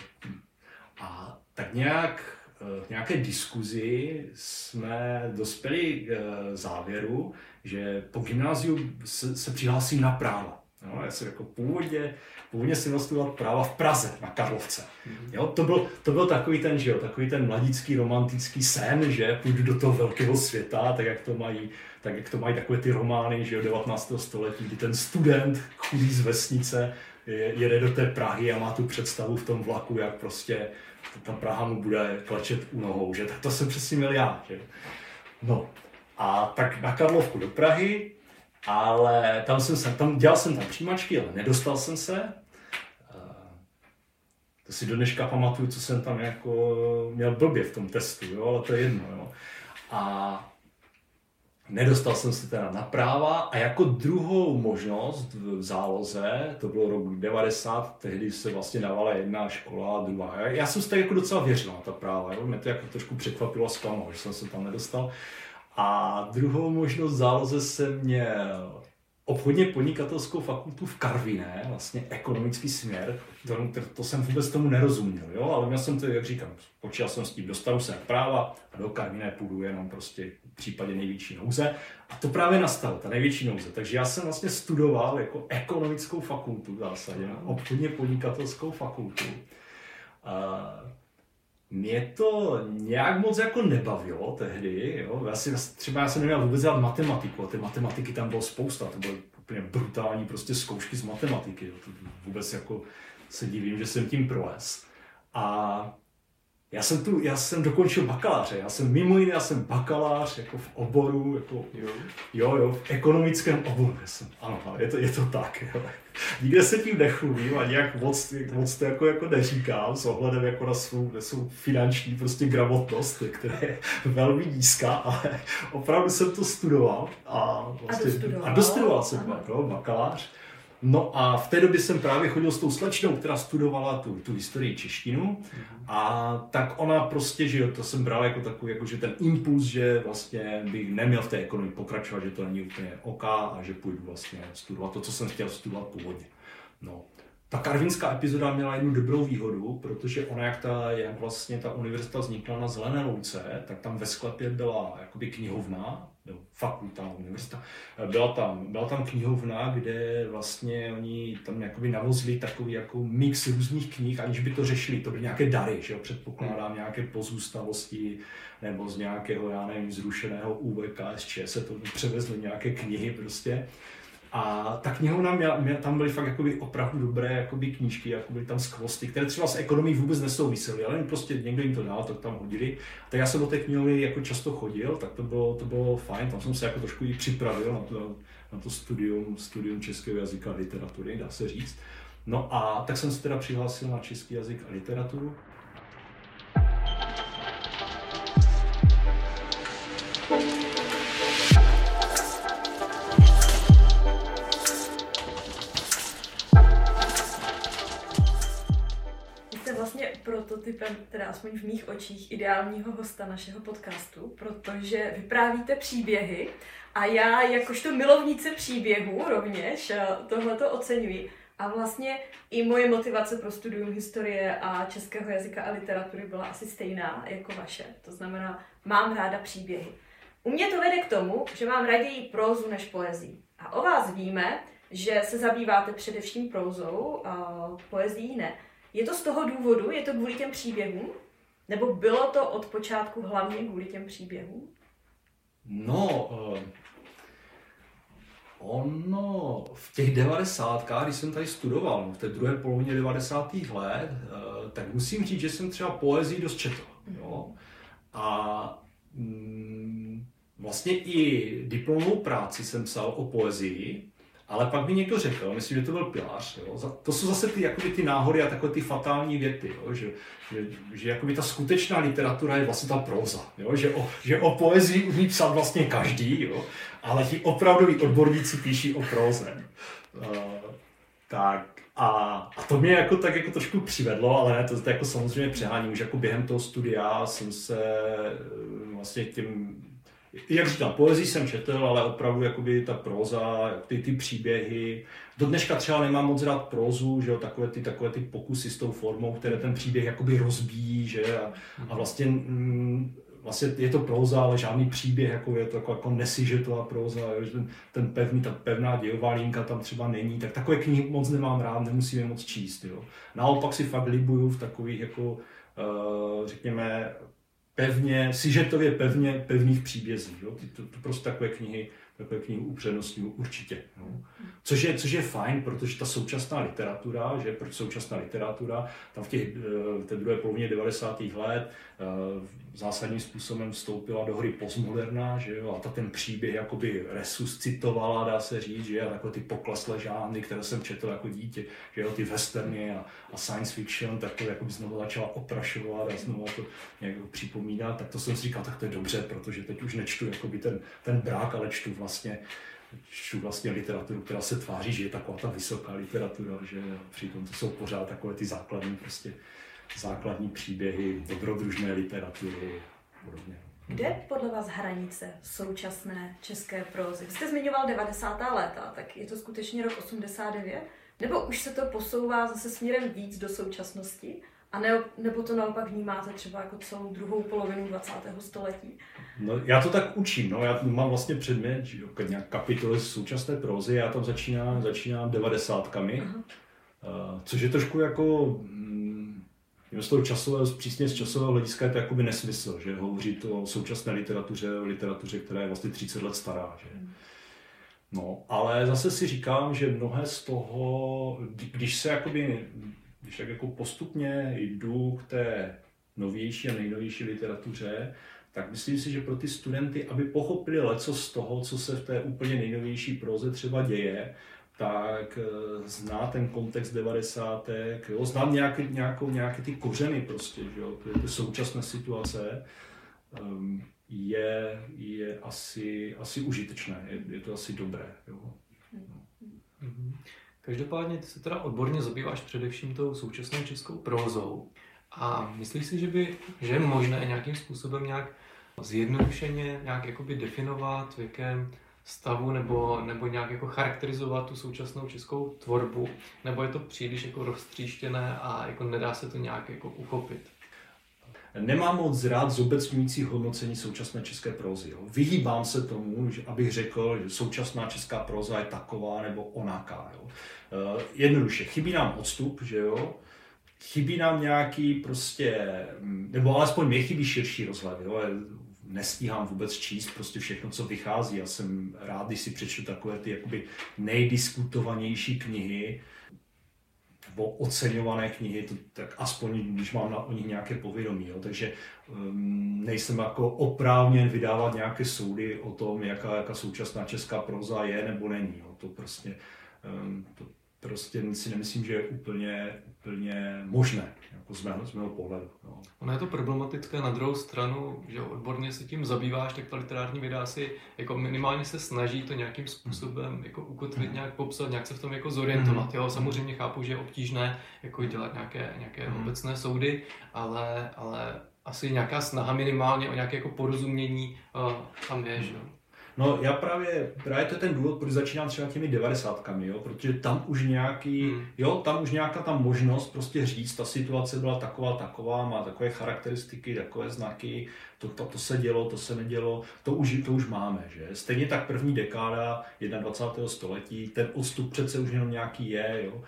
A tak nějak e, v nějaké diskuzi jsme dospěli k e, závěru, že po gymnáziu se, se přihlásím na práva. No, já jsem jako původně, původně jsem studovat práva v Praze, na Karlovce. Mm-hmm. Jo, to, byl, to byl takový ten, že jo, takový ten mladický romantický sen, že půjdu do toho velkého světa, tak jak to mají, tak jak to mají takové ty romány, že jo, 19. století, kdy ten student chudý z vesnice jede do té Prahy a má tu představu v tom vlaku, jak prostě ta Praha mu bude klečet u nohou, že tak to jsem přesně měl já, že No, a tak na Karlovku do Prahy, ale tam jsem se, tam, dělal jsem tam přijímačky, ale nedostal jsem se. To si do dneška pamatuju, co jsem tam jako měl blbě v tom testu, jo, ale to je jedno. Jo. A nedostal jsem se teda na práva a jako druhou možnost v záloze, to bylo rok 90, tehdy se vlastně dávala jedna škola a druhá. Já jsem si tak jako docela věřil na ta práva, jo. mě to jako trošku překvapilo a zklamalo, že jsem se tam nedostal. A druhou možnost záloze jsem měl obchodně podnikatelskou fakultu v Karviné, vlastně ekonomický směr, to, to, jsem vůbec tomu nerozuměl, jo? ale měl jsem to, jak říkám, počítal jsem s tím, dostanu se na práva a do Karviné půjdu jenom prostě v případě největší nouze. A to právě nastalo, ta největší nouze. Takže já jsem vlastně studoval jako ekonomickou fakultu v zásadě, obchodně podnikatelskou fakultu. Uh, mě to nějak moc jako nebavilo tehdy, jo. Já si, třeba já jsem neměl vůbec dělat matematiku a ty matematiky tam bylo spousta, to byly úplně brutální prostě zkoušky z matematiky, jo. To vůbec jako se divím, že jsem tím prolez. A já jsem, tu, já jsem dokončil bakaláře, já jsem mimo jiné, já jsem bakalář jako v oboru, jako, jo, jo, jo v ekonomickém oboru, jsem, ano, je to, je to tak, jo. Nikde se tím nechlubím a nějak moc, moc to jako, jako neříkám s ohledem jako na svou, na svou finanční prostě gramotnost, která je velmi nízká, ale opravdu jsem to studoval a, vlastně, a dostudoval, a dostudoval jsem jako bakalář. No a v té době jsem právě chodil s tou slečnou, která studovala tu, tu historii češtinu a tak ona prostě, že jo, to jsem bral jako takový, jako že ten impuls, že vlastně bych neměl v té ekonomii pokračovat, že to není úplně OK a že půjdu vlastně studovat to, co jsem chtěl studovat původně. No, ta karvinská epizoda měla jednu dobrou výhodu, protože ona, jak, ta, jak vlastně ta univerzita vznikla na Zelené louce, tak tam ve sklepě byla jakoby knihovna, nebo fakulta, univerzita. Byla tam, byla tam knihovna, kde vlastně oni tam jakoby navozili takový jako mix různých knih, aniž by to řešili. To byly nějaké dary, že jo? předpokládám nějaké pozůstavosti, nebo z nějakého, já nevím, zrušeného UVKSČ se to převezly nějaké knihy prostě. A ta knihovna měla, měla, tam byly fakt jakoby opravdu dobré jakoby knížky, jakoby tam skvosty, které třeba s ekonomií vůbec nesouvisely, ale prostě někdo jim to dal, tak tam hodili. Tak já jsem do té knihovny jako často chodil, tak to bylo, to bylo fajn, tam jsem se jako trošku i připravil na to, na to studium, studium českého jazyka a literatury, dá se říct. No a tak jsem se teda přihlásil na český jazyk a literaturu. Prototypem, teda aspoň v mých očích, ideálního hosta našeho podcastu, protože vyprávíte příběhy a já jakožto milovnice příběhů rovněž eh, tohleto oceňuji. A vlastně i moje motivace pro studium historie a českého jazyka a literatury byla asi stejná jako vaše. To znamená, mám ráda příběhy. U mě to vede k tomu, že mám raději prózu než poezii. A o vás víme, že se zabýváte především prózou, a poezí ne. Je to z toho důvodu, je to kvůli těm příběhům? Nebo bylo to od počátku hlavně kvůli těm příběhům? No, uh, ono v těch devadesátkách, když jsem tady studoval, v té druhé polovině 90. let, uh, tak musím říct, že jsem třeba poezii dost četl. Jo? A mm, vlastně i diplomovou práci jsem psal o poezii, ale pak mi někdo řekl, myslím, že to byl Pilář, jo, to jsou zase ty, jakoby, ty náhody a takové ty fatální věty, jo, že, že, že jakoby ta skutečná literatura je vlastně ta proza, jo, že, o, že o poezii umí psát vlastně každý, jo, ale ti opravdoví odborníci píší o proze. Uh, tak a, a to mě jako tak jako trošku přivedlo, ale ne, to, to jako samozřejmě přeháním, už jako během toho studia jsem se eh, vlastně tím jak říkám, poezii jsem četl, ale opravdu jakoby ta proza, ty, ty příběhy. Do dneška třeba nemám moc rád prozu, že jo, takové ty, takové ty pokusy s tou formou, které ten příběh jakoby rozbíjí, že a, a vlastně, mm, vlastně je to proza, ale žádný příběh, jako je to jako, jako nesižetová proza, jo, že ten, ten pevný, ta pevná dějová linka tam třeba není, tak takové knihy moc nemám rád, nemusím je moc číst, jo. Naopak si fakt libuju v takových jako, uh, řekněme, pevně, sižetově pevně, pevných příbězích. Jo? To, to, prostě takové knihy, takové knihy upřednostňuji určitě. Jo? Což, je, což je fajn, protože ta současná literatura, že proč současná literatura, tam v těch, v té druhé polovině 90. let Eh, zásadním způsobem vstoupila do hry postmoderna, že jo, a ta ten příběh jakoby resuscitovala, dá se říct, že a takové ty pokleslé žánry, které jsem četl jako dítě, že jo, ty westerny a, a science fiction, tak to jakoby znovu začala oprašovat a znovu to nějak připomínat, tak to jsem si říkal, tak to je dobře, protože teď už nečtu jakoby ten, ten brák, ale čtu vlastně čtu vlastně literaturu, která se tváří, že je taková ta vysoká literatura, že přitom to jsou pořád takové ty základní prostě základní příběhy, dobrodružné literatury a podobně. Kde je podle vás hranice současné české prózy? Vy jste zmiňoval 90. léta, tak je to skutečně rok 89? Nebo už se to posouvá zase směrem víc do současnosti? A ne, nebo to naopak vnímáte třeba jako celou druhou polovinu 20. století? No, já to tak učím, no. já mám vlastně předmět, že, nějak kapitoly z současné prózy, já tam začínám, začínám devadesátkami, uh, což je trošku jako z toho časového, přísně z časového hlediska je to jakoby nesmysl, že hovořit o současné literatuře, o literatuře, která je vlastně 30 let stará. Že? No, ale zase si říkám, že mnohé z toho, když se jakoby, když tak jako postupně jdu k té novější a nejnovější literatuře, tak myslím si, že pro ty studenty, aby pochopili leco z toho, co se v té úplně nejnovější proze třeba děje, tak eh, zná ten kontext 90. Jo, znám nějaké, nějakou, nějaké ty kořeny prostě, že jo, ty současné situace, um, je, je asi, asi užitečné, je, je to asi dobré. Jo. Mhm. Každopádně ty se teda odborně zabýváš především tou současnou českou prózou. A myslíš si, že, by, že je možné nějakým způsobem nějak zjednodušeně nějak jakoby definovat, v jakém stavu nebo, nebo nějak jako charakterizovat tu současnou českou tvorbu, nebo je to příliš jako roztříštěné a jako nedá se to nějak jako uchopit? Nemám moc rád zobecňující hodnocení současné české prózy. Jo. Vyhýbám se tomu, že, abych řekl, že současná česká próza je taková nebo onaká. Jo. Uh, jednoduše, chybí nám odstup, že jo, chybí nám nějaký prostě, nebo alespoň mě chybí širší rozhled. Jo nestíhám vůbec číst prostě všechno, co vychází. Já jsem rád, když si přečtu takové ty jakoby nejdiskutovanější knihy, nebo oceňované knihy, to, tak aspoň když mám na, o nich nějaké povědomí. Jo. Takže um, nejsem jako oprávněn vydávat nějaké soudy o tom, jaká, jaká současná česká proza je nebo není. Jo. To prostě um, to, prostě si nemyslím, že je úplně, úplně možné, jako z mého, z mého pohledu. No. Ono je to problematické na druhou stranu, že odborně se tím zabýváš, tak ta literární videa si jako minimálně se snaží to nějakým způsobem jako ukotvit, mm. nějak popsat, nějak se v tom jako zorientovat. Mm. Jo, samozřejmě chápu, že je obtížné jako dělat nějaké, nějaké mm. obecné soudy, ale, ale asi nějaká snaha minimálně o nějaké jako porozumění uh, tam je, že No já právě, právě to je ten důvod, proč začínám třeba těmi devadesátkami, jo, protože tam už nějaký, hmm. jo, tam už nějaká ta možnost prostě říct, ta situace byla taková, taková, má takové charakteristiky, takové znaky, to, to, to se dělo, to se nedělo, to už, to už máme, že? Stejně tak první dekáda 21. století, ten odstup přece už jenom nějaký je, jo.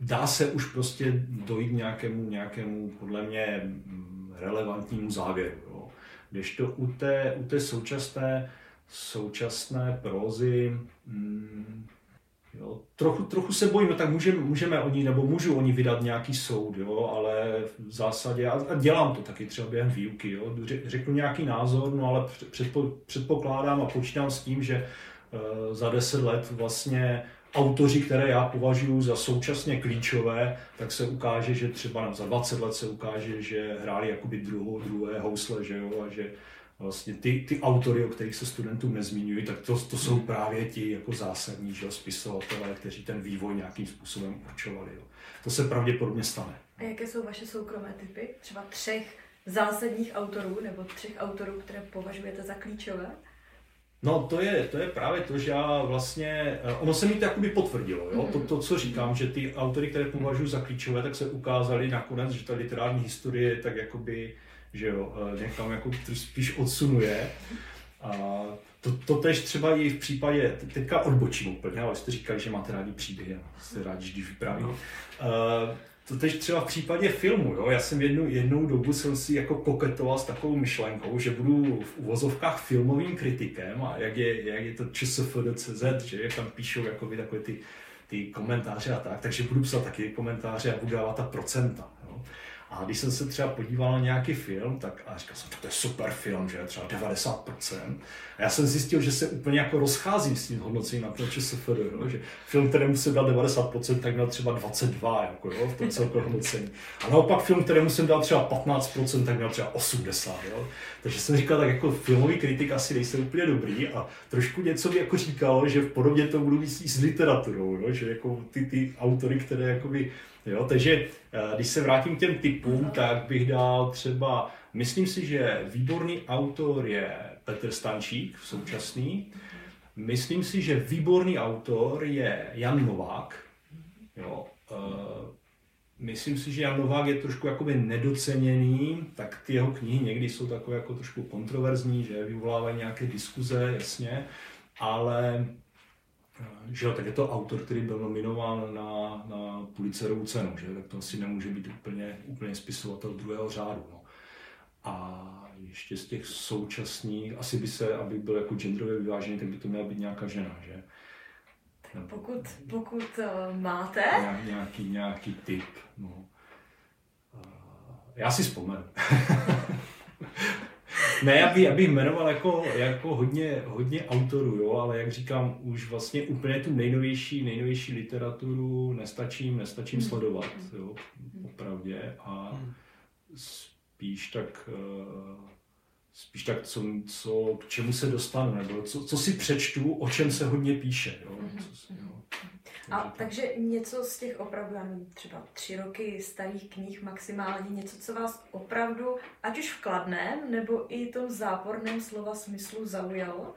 Dá se už prostě dojít nějakému, nějakému, podle mě, mm, relevantnímu závěru, jo. Když to u té, u té současné současné prózy, mm, jo, trochu, trochu se bojím, no tak můžeme, můžeme oni, nebo můžu oni vydat nějaký soud, jo, ale v zásadě, a, dělám to taky třeba během výuky, jo, řeknu nějaký názor, no ale předpo, předpokládám a počítám s tím, že uh, za deset let vlastně autoři, které já považuji za současně klíčové, tak se ukáže, že třeba za 20 let se ukáže, že hráli jakoby druhou, druhé housle, že jo, a že vlastně ty, ty autory, o kterých se studentům nezmiňují, tak to, to jsou právě ti jako zásadní že, spisovatelé, kteří ten vývoj nějakým způsobem určovali. Jo. To se pravděpodobně stane. A jaké jsou vaše soukromé typy? Třeba třech zásadních autorů nebo třech autorů, které považujete za klíčové? No to je, to je právě to, že já vlastně, eh, ono se mi to jakoby potvrdilo, jo? Mm. To, to, co říkám, že ty autory, které považuji za klíčové, tak se ukázaly nakonec, že ta literární historie je tak jakoby že jo, někam jako spíš odsunuje. A to, to tež třeba i v případě, teďka odbočím úplně, ale jste říkali, že máte rádi příběhy, jste rádi, když vypráví. No. Uh, to tež třeba v případě filmu, jo? já jsem jednu, jednou dobu jsem si jako koketoval s takovou myšlenkou, že budu v uvozovkách filmovým kritikem a jak je, jak je to ČSFD.cz, že jak tam píšou jako takové ty, ty komentáře a tak, takže budu psat taky komentáře a budu dávat ta procenta. A když jsem se třeba podíval na nějaký film, tak a říkal jsem, to je super film, že třeba 90%. A já jsem zjistil, že se úplně jako rozcházím s tím hodnocením na ČSFD, jo? že film, kterému jsem dal 90%, tak měl třeba 22 jako, jo, v tom celkovém hodnocení. A naopak film, kterému jsem dal třeba 15%, tak měl třeba 80. Jo? Takže jsem říkal, tak jako filmový kritik asi nejsem úplně dobrý a trošku něco mi jako říkalo, že v podobně to budu víc s literaturou, jo? že jako ty, ty autory, které jakoby Jo, takže eh, když se vrátím k těm typům, tak bych dal třeba, myslím si, že výborný autor je Petr Stančík, současný. Myslím si, že výborný autor je Jan Novák. Jo, uh, myslím si, že Jan Novák je trošku jakoby nedoceněný, tak ty jeho knihy někdy jsou takové jako trošku kontroverzní, že vyvolávají nějaké diskuze, jasně, ale že jo, tak je to autor, který byl nominován na, na Pulitzerovu cenu, že? tak to asi nemůže být úplně, úplně spisovatel druhého řádu. No. A ještě z těch současných, asi by se, aby byl jako genderově vyvážený, tak by to měla být nějaká žena, že? pokud, pokud uh, máte... Ně, nějaký, nějaký typ, no. Uh, já si vzpomenu. Ne, já bych, já bych jmenoval jako, jako hodně, hodně autorů, jo, ale jak říkám, už vlastně úplně tu nejnovější, nejnovější literaturu nestačím, nestačím hmm. sledovat, jo, opravdě. A hmm. Spíš tak, eh, spíš tak co, co, k čemu se dostanu, nebo co, co si přečtu, o čem se hodně píše. Jo, hmm. co, jo. A takže něco z těch opravdu, třeba tři roky starých knih maximálně, něco, co vás opravdu, ať už v kladném, nebo i tom záporném slova smyslu zaujalo?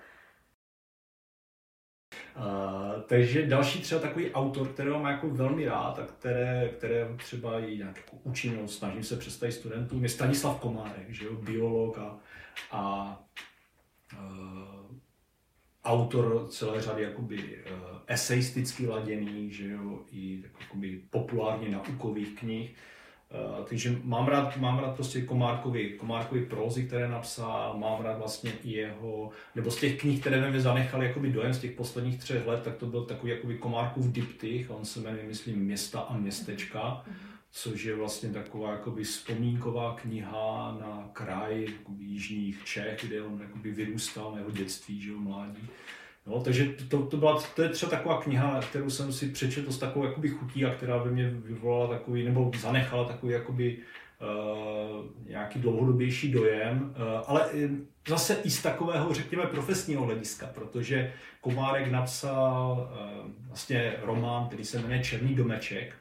Takže další třeba takový autor, kterého mám jako velmi rád a které, které třeba i nějak jako učím, no, snažím se představit studentům, je Stanislav Komárek, že jo, biolog a, a uh, autor celé řady jakoby uh, eseisticky laděných, že jo, i jakoby populárně naukových knih. Uh, takže mám rád, mám rád prostě Komárkovi, Komárkovi prózy, které napsal, mám rád vlastně i jeho, nebo z těch knih, které ve mě zanechaly jakoby dojem z těch posledních třech let, tak to byl takový jakoby Komárkův diptych, on se jmenuje, myslím, Města a městečka, což je vlastně taková jakoby vzpomínková kniha na kraj jakoby, jižních Čech, kde on jakoby vyrůstal na jeho dětství, že jo, mládí No, takže to, to, byla, to je třeba taková kniha, kterou jsem si přečetl s takovou jakoby chutí a která by mě vyvolala takový, nebo zanechala takový jakoby, uh, nějaký dlouhodobější dojem, uh, ale zase i z takového, řekněme, profesního hlediska, protože Komárek napsal uh, vlastně román, který se jmenuje Černý domeček,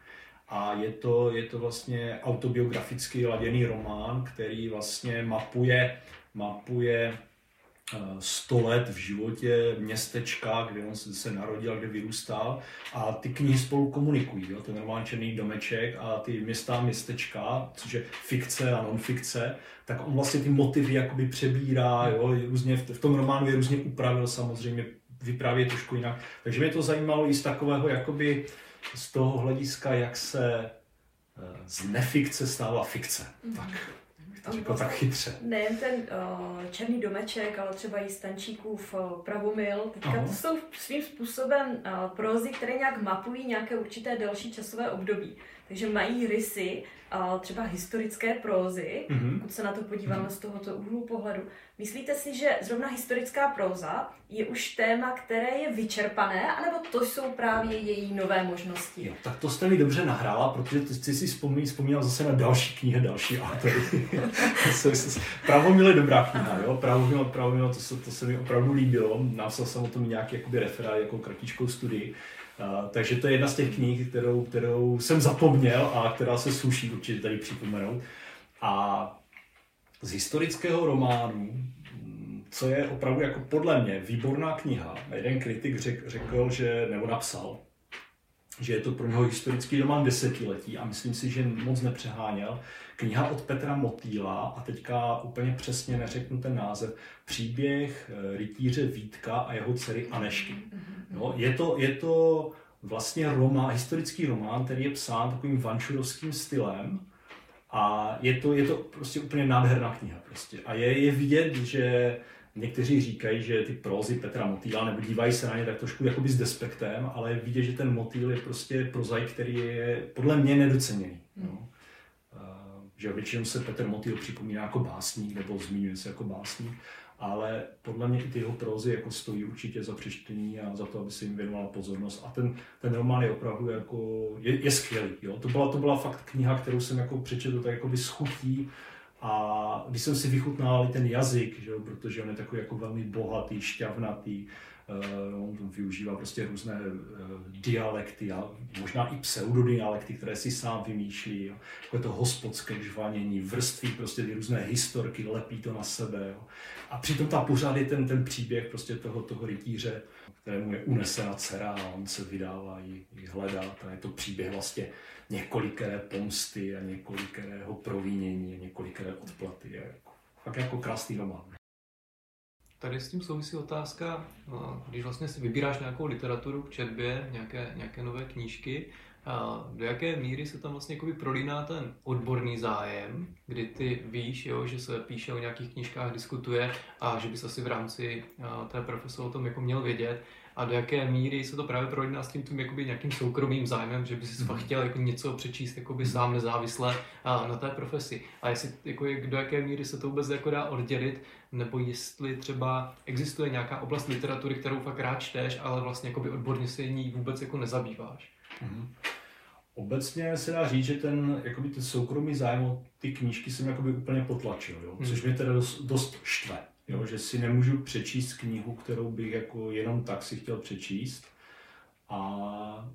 a je to, je to vlastně autobiograficky laděný román, který vlastně mapuje, mapuje 100 eh, let v životě městečka, kde on se narodil, kde vyrůstal a ty knihy spolu komunikují. Jo? Ten román Černý domeček a ty města a městečka, což je fikce a non-fikce, tak on vlastně ty motivy jakoby přebírá, jo? Různě v tom románu je různě upravil samozřejmě, vypráví trošku jinak. Takže mě to zajímalo i z takového jakoby z toho hlediska, jak se eh, z nefikce stává fikce. Mm-hmm. Tak to řekl tak chytře. Nejen ten uh, černý domeček, ale třeba i Stančíkův uh, pravomil. Teďka Aha. to jsou svým způsobem uh, prózy, které nějak mapují nějaké určité delší časové období. Takže mají rysy třeba historické prózy, mm-hmm. pokud se na to podíváme mm-hmm. z tohoto úhlu pohledu. Myslíte si, že zrovna historická próza je už téma, které je vyčerpané, anebo to jsou právě její nové možnosti? Jo, tak to jste mi dobře nahrála, protože ty jsi si vzpomín, vzpomínal zase na další knihy, další autory. Pravomil je dobrá kniha, jo? Pravomil, Pravomil to, se, to se mi opravdu líbilo. Napsal jsem o tom nějaký jakoby referát, jako kratičkou studii takže to je jedna z těch knih, kterou, kterou jsem zapomněl a která se sluší určitě tady připomenout. A z historického románu, co je opravdu jako podle mě výborná kniha, jeden kritik řek, řekl, že, nebo napsal, že je to pro něho historický román desetiletí a myslím si, že moc nepřeháněl. Kniha od Petra Motýla a teďka úplně přesně neřeknu ten název, příběh eh, rytíře Vítka a jeho dcery Anešky. No, je, to, je to vlastně román, historický román, který je psán takovým vančurovským stylem a je to, je to prostě úplně nádherná kniha. Prostě. A je, je vidět, že Někteří říkají, že ty prózy Petra Motýla, nebo dívají se na ně tak trošku jakoby s despektem, ale vidět, že ten motýl je prostě prozaik, který je podle mě nedoceněný. Hmm. No. Že většinou se Petr Motýl připomíná jako básník, nebo zmiňuje se jako básník, ale podle mě i ty jeho prózy jako stojí určitě za přečtení a za to, aby se jim věnovala pozornost. A ten, ten román je opravdu jako, je, je skvělý. Jo? To, byla, to byla fakt kniha, kterou jsem jako přečetl tak jako schutí a když jsem si vychutnal ten jazyk, že jo, protože on je takový jako velmi bohatý, šťavnatý, uh, on využívá prostě různé uh, dialekty a možná i pseudodialekty, které si sám vymýšlí. Jo. Jako to hospodské žvanění, vrství prostě ty různé historky, lepí to na sebe. Jo. A přitom ta pořád je ten, ten příběh prostě toho, toho rytíře, kterému je unesena dcera a on se vydává ji, hledat. A je to příběh vlastně několikeré pomsty a několikerého provínění a několikeré odplaty. Je jako, fakt jako krásný román. Tady s tím souvisí otázka, no, když vlastně si vybíráš nějakou literaturu k četbě, nějaké, nějaké nové knížky, a do jaké míry se tam vlastně prolíná ten odborný zájem, kdy ty víš, jo, že se píše o nějakých knížkách, diskutuje a že bys asi v rámci té profese o tom jako měl vědět a do jaké míry se to právě prolíná s tím tím jakoby nějakým soukromým zájmem, že by si fakt mhm. chtěl jako něco přečíst jakoby mhm. sám nezávisle na té profesi. A jestli, jako, do jaké míry se to vůbec jako dá oddělit, nebo jestli třeba existuje nějaká oblast literatury, kterou fakt rád čteš, ale vlastně jakoby odborně se ní vůbec jako nezabýváš. Mm-hmm. Obecně se dá říct, že ten, jakoby ten soukromý zájem o ty knížky jsem jakoby úplně potlačil, jo? což mm. mě teda dost, dost štve. Jo, že si nemůžu přečíst knihu, kterou bych jako jenom tak si chtěl přečíst. A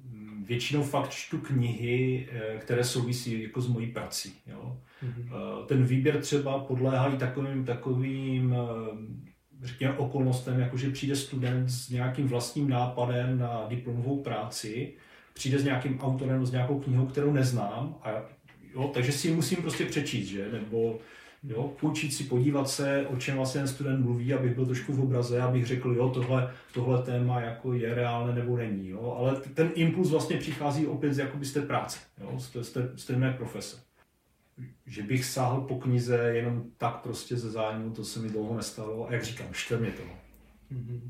většinou fakt čtu knihy, eh, které souvisí jako s mojí prací. Jo. Mm-hmm. Ten výběr třeba podléhá i takovým, takovým eh, řekněme, okolnostem, jako že přijde student s nějakým vlastním nápadem na diplomovou práci, přijde s nějakým autorem, s nějakou knihou, kterou neznám, a jo, takže si ji musím prostě přečíst, že? nebo Jo, půjčit si, podívat se, o čem vlastně ten student mluví, abych byl trošku v obraze, abych řekl, jo, tohle, tohle téma jako je reálné nebo není. Jo? Ale ten impuls vlastně přichází opět z, jakoby z té práce, jo? Z, té, z, té, z té mé profese. Že bych sáhl po knize jenom tak prostě ze zájmu, to se mi dlouho nestalo. A jak říkám, štve mě to. Mm-hmm.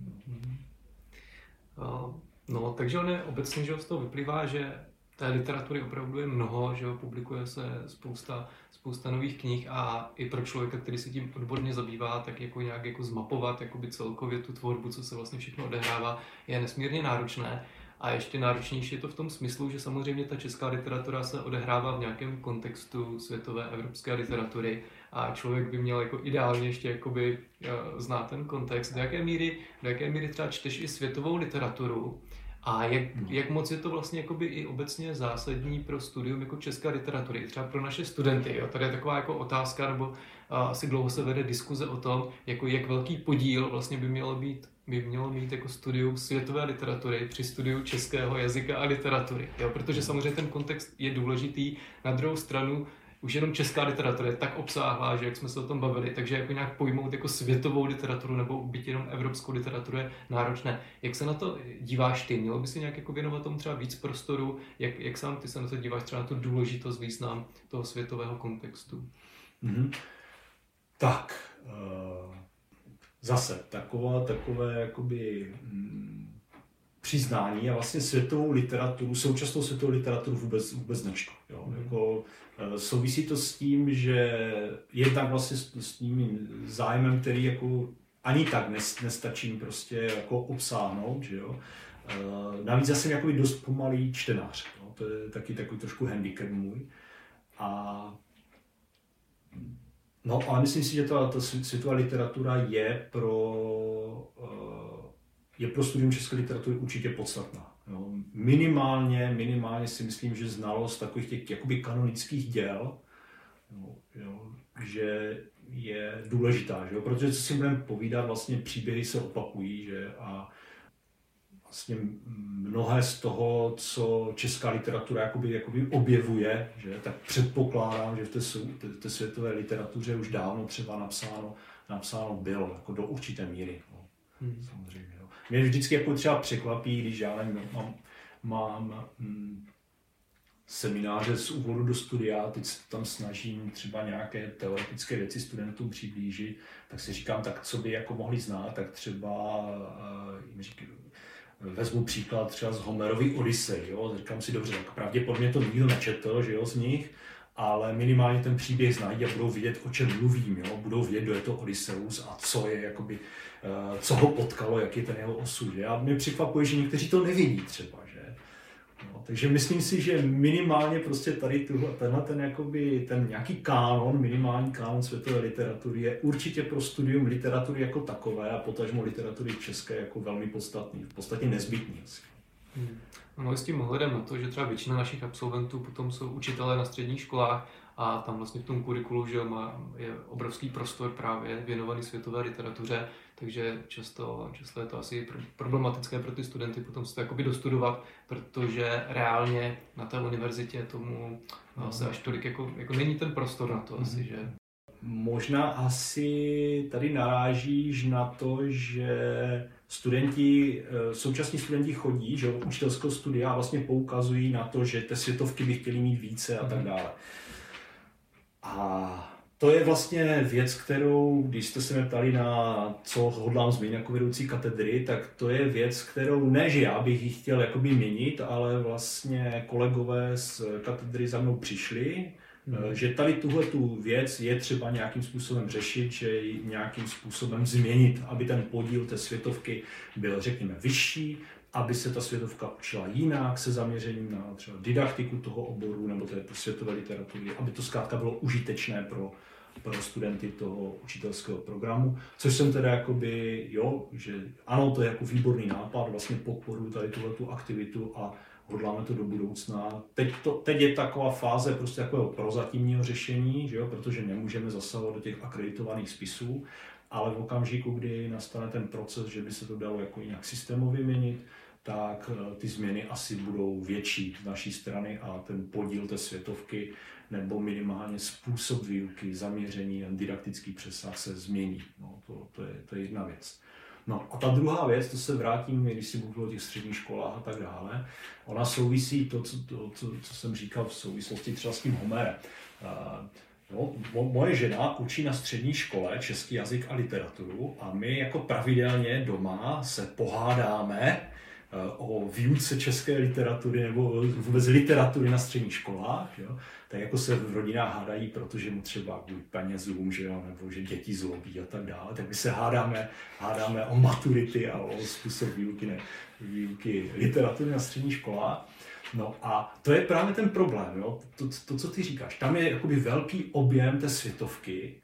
Uh, no, takže on je obecně, že z toho vyplývá, že té literatury opravdu je mnoho, že publikuje se spousta, spousta nových knih a i pro člověka, který se tím odborně zabývá, tak jako nějak jako zmapovat jakoby celkově tu tvorbu, co se vlastně všechno odehrává, je nesmírně náročné. A ještě náročnější je to v tom smyslu, že samozřejmě ta česká literatura se odehrává v nějakém kontextu světové evropské literatury a člověk by měl jako ideálně ještě jakoby uh, znát ten kontext. Do jaké míry, do jaké míry třeba čteš i světovou literaturu a jak, hmm. jak moc je to vlastně jakoby i obecně zásadní pro studium jako české literatury, třeba pro naše studenty. Jo? Tady je taková jako otázka, nebo a, asi dlouho se vede diskuze o tom, jako jak velký podíl vlastně by mělo být by mělo mít jako studium světové literatury při studiu českého jazyka a literatury. Jo? Protože samozřejmě ten kontext je důležitý. Na druhou stranu už jenom česká literatura je tak obsáhlá, že jak jsme se o tom bavili, takže jako nějak pojmout jako světovou literaturu nebo být jenom evropskou literaturu je náročné. Jak se na to díváš ty? Mělo by si nějak jako věnovat tomu třeba víc prostoru? Jak, jak sám ty se na to díváš třeba na tu důležitost, význam toho světového kontextu? Mm-hmm. Tak, uh, zase taková, takové jakoby mm, přiznání a vlastně světovou literaturu, současnou světovou literaturu vůbec, vůbec nečtu. Jo? Mm. Jako, Eh, souvisí to s tím, že je tam vlastně s, s tím zájmem, který jako ani tak nestačí prostě jako obsáhnout, že jo. Eh, navíc já jsem jako dost pomalý čtenář, jo? to je taky takový trošku handicap můj. A No, ale myslím si, že ta, ta světová literatura je pro, eh, je pro studium české literatury určitě podstatná. Jo. Minimálně, minimálně si myslím, že znalost takových těch jakoby kanonických děl, jo, jo, že je důležitá, že jo? protože co si budeme povídat, vlastně příběhy se opakují že? a vlastně mnohé z toho, co česká literatura jakoby, jakoby objevuje, že? tak předpokládám, že v té, té, té světové literatuře už dávno třeba napsáno, napsáno bylo, jako do určité míry. No. Hmm. Samozřejmě mě vždycky jako třeba překvapí, když já nevím, mám, mám hm, semináře z úvodu do studia, teď se tam snažím třeba nějaké teoretické věci studentům přiblížit, tak si říkám, tak co by jako mohli znát, tak třeba uh, jim říkám, vezmu příklad třeba z Homerovy Odyssey, jo? říkám si dobře, tak pravděpodobně to nikdo nečetl, že jo, z nich, ale minimálně ten příběh znají a budou vidět, o čem mluvím, jo? budou vědět, kdo je to Odysseus a co je jakoby Eh, co ho potkalo, jaký je ten jeho osud. A mě překvapuje, že někteří to nevidí třeba. Že? No, takže myslím si, že minimálně prostě tady tuhle, tenhle ten, jakoby, ten nějaký kánon, minimální kánon světové literatury je určitě pro studium literatury jako takové a potažmo literatury české jako velmi podstatný, v podstatě nezbytný. Hmm. No s tím ohledem na to, že třeba většina našich absolventů potom jsou učitelé na středních školách a tam vlastně v tom kurikulu že má, je obrovský prostor právě věnovaný světové literatuře, takže často, často je to asi problematické pro ty studenty potom se to jakoby dostudovat, protože reálně na té univerzitě tomu no. se až tolik jako, jako není ten prostor na to mm-hmm. asi, že? Možná asi tady narážíš na to, že studenti, eh, současní studenti chodí, že učitelského studia a vlastně poukazují na to, že ty světovky by chtěli mít více a tak mhm. dále. A to je vlastně věc, kterou, když jste se mě ptali na co hodlám změnit jako vedoucí katedry, tak to je věc, kterou ne, že já bych ji chtěl jakoby měnit, ale vlastně kolegové z katedry za mnou přišli, hmm. že tady tuhle tu věc je třeba nějakým způsobem řešit, že ji nějakým způsobem změnit, aby ten podíl té světovky byl, řekněme, vyšší, aby se ta světovka učila jinak, se zaměřením na třeba didaktiku toho oboru nebo té světové literatury, aby to zkrátka bylo užitečné pro, pro studenty toho učitelského programu, což jsem teda jakoby, jo, že ano, to je jako výborný nápad, vlastně podporuji tady tuhle tu aktivitu a hodláme to do budoucna. Teď, to, teď je taková fáze prostě takového prozatímního řešení, že jo, protože nemůžeme zasahovat do těch akreditovaných spisů, ale v okamžiku, kdy nastane ten proces, že by se to dalo jako nějak systémově měnit, tak eh, ty změny asi budou větší z naší strany a ten podíl té světovky nebo minimálně způsob výuky, zaměření, didaktický přesah se změní. No, to, to, je, to je jedna věc. No a ta druhá věc, to se vrátím, když si mluvil o těch středních školách a tak dále, ona souvisí to, co, to, co, co jsem říkal v souvislosti třeba s tím Homerem. Uh, No, moje žena učí na střední škole český jazyk a literaturu a my jako pravidelně doma se pohádáme o výuce české literatury nebo vůbec literatury na středních školách, jo, tak jako se v rodinách hádají, protože mu třeba kvůli penězům, že jo, nebo že děti zlobí a tak dále, tak my se hádáme, hádáme o maturity a o způsob výuky, ne, výuky literatury na středních školách. No a to je právě ten problém, jo? To, to, co ty říkáš. Tam je jakoby velký objem té světovky,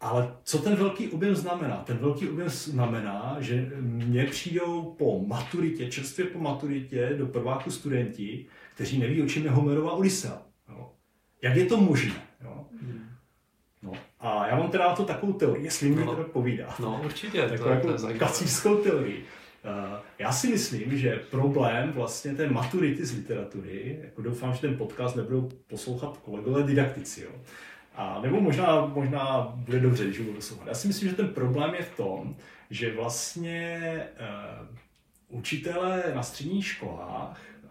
ale co ten velký objem znamená? Ten velký objem znamená, že mě přijdou po maturitě, čerstvě po maturitě do prváku studenti, kteří neví, o čem je Homerova Odyssea. Jo? Jak je to možné? Jo? Hmm. No. A já mám teda to takovou teorii, jestli mi no, to povídá. No, určitě. Takovou jako kacířskou teorii. Uh, já si myslím, že problém vlastně té maturity z literatury, jako doufám, že ten podcast nebudou poslouchat kolegové didaktici, jo? A nebo možná, možná bude dobře, když budu poslouchat. Já si myslím, že ten problém je v tom, že vlastně uh, učitelé na středních školách, uh,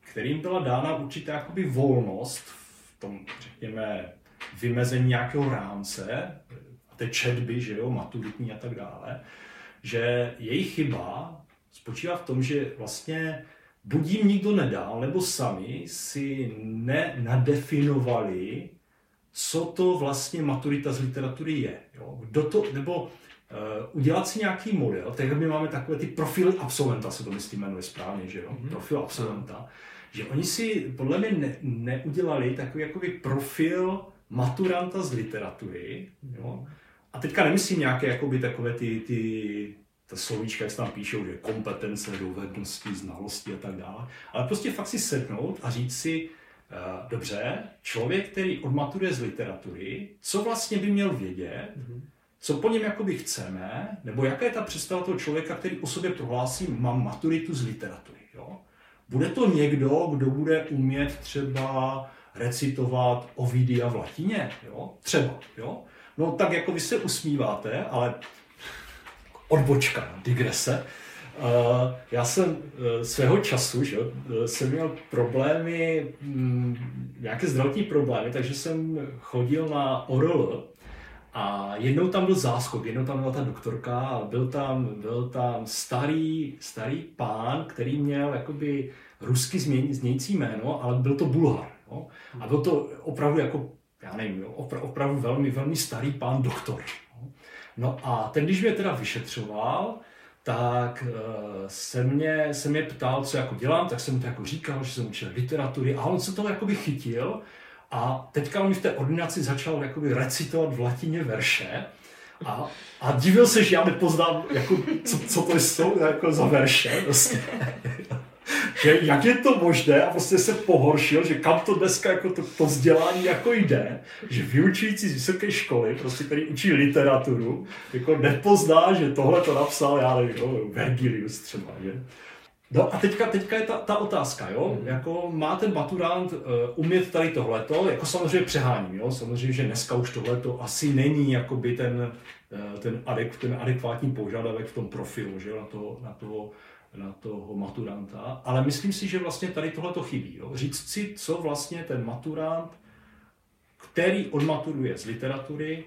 kterým byla dána určitá jakoby volnost v tom, řekněme, vymezení nějakého rámce, té četby, že jo, maturitní a tak dále, že jejich chyba spočívá v tom, že vlastně buď jim nikdo nedal, nebo sami si nenadefinovali, co to vlastně maturita z literatury je. Jo? Kdo to, nebo uh, udělat si nějaký model, tak my máme takové ty profily absolventa, se to myslím jmenuje správně, že jo? Mm-hmm. Profil absolventa. Že oni si podle mě ne, neudělali takový jakoby profil maturanta z literatury, jo? A teďka nemyslím nějaké jakoby takové ty, ty ta slovíčka, jak se tam píšou, že kompetence, dovednosti, znalosti a tak dále, ale prostě fakt si sednout a říct si, dobře, člověk, který odmaturuje z literatury, co vlastně by měl vědět, mm-hmm. co po něm jakoby chceme, nebo jaká je ta představa toho člověka, který o sobě prohlásí, mám maturitu z literatury. Jo? Bude to někdo, kdo bude umět třeba recitovat Ovidia v latině, jo? Třeba, jo? No tak jako vy se usmíváte, ale odbočka, digrese. Já jsem e, svého času, že, e, jsem měl problémy, mm, nějaké zdravotní problémy, takže jsem chodil na ORL a jednou tam byl záskok, jednou tam byla ta doktorka a byl tam, byl tam starý, starý pán, který měl jakoby rusky znějící jméno, ale byl to Bulhar. Jo? A byl to opravdu jako já nevím, opra- opravdu velmi, velmi starý pán doktor. Jo. No a ten, když mě teda vyšetřoval, tak uh, se, mě, se mě ptal, co jako dělám, tak jsem mu to jako říkal, že jsem učil literatury a on se toho jakoby chytil. A teďka on mi v té ordinaci začal jakoby recitovat v latině verše. A, a divil se, že já nepoznám, jako, co, co to jsou jako za verše. Prostě že jak je to možné a prostě se pohoršil, že kam to dneska jako to, to vzdělání jako jde, že vyučující z vysoké školy, prostě který učí literaturu, jako nepozná, že tohle to napsal, já nevím, jo, Vergilius třeba, že? No a teďka, teďka je ta, ta otázka, jo, mm. jako má ten maturant uh, umět tady tohleto, jako samozřejmě přeháním, jo, samozřejmě, že dneska už tohleto asi není jakoby ten, uh, ten, adek, ten adekvátní požadavek v tom profilu, že jo, na toho, na toho na toho maturanta, ale myslím si, že vlastně tady tohle to chybí. Jo? Říct si, co vlastně ten maturant, který odmaturuje z literatury,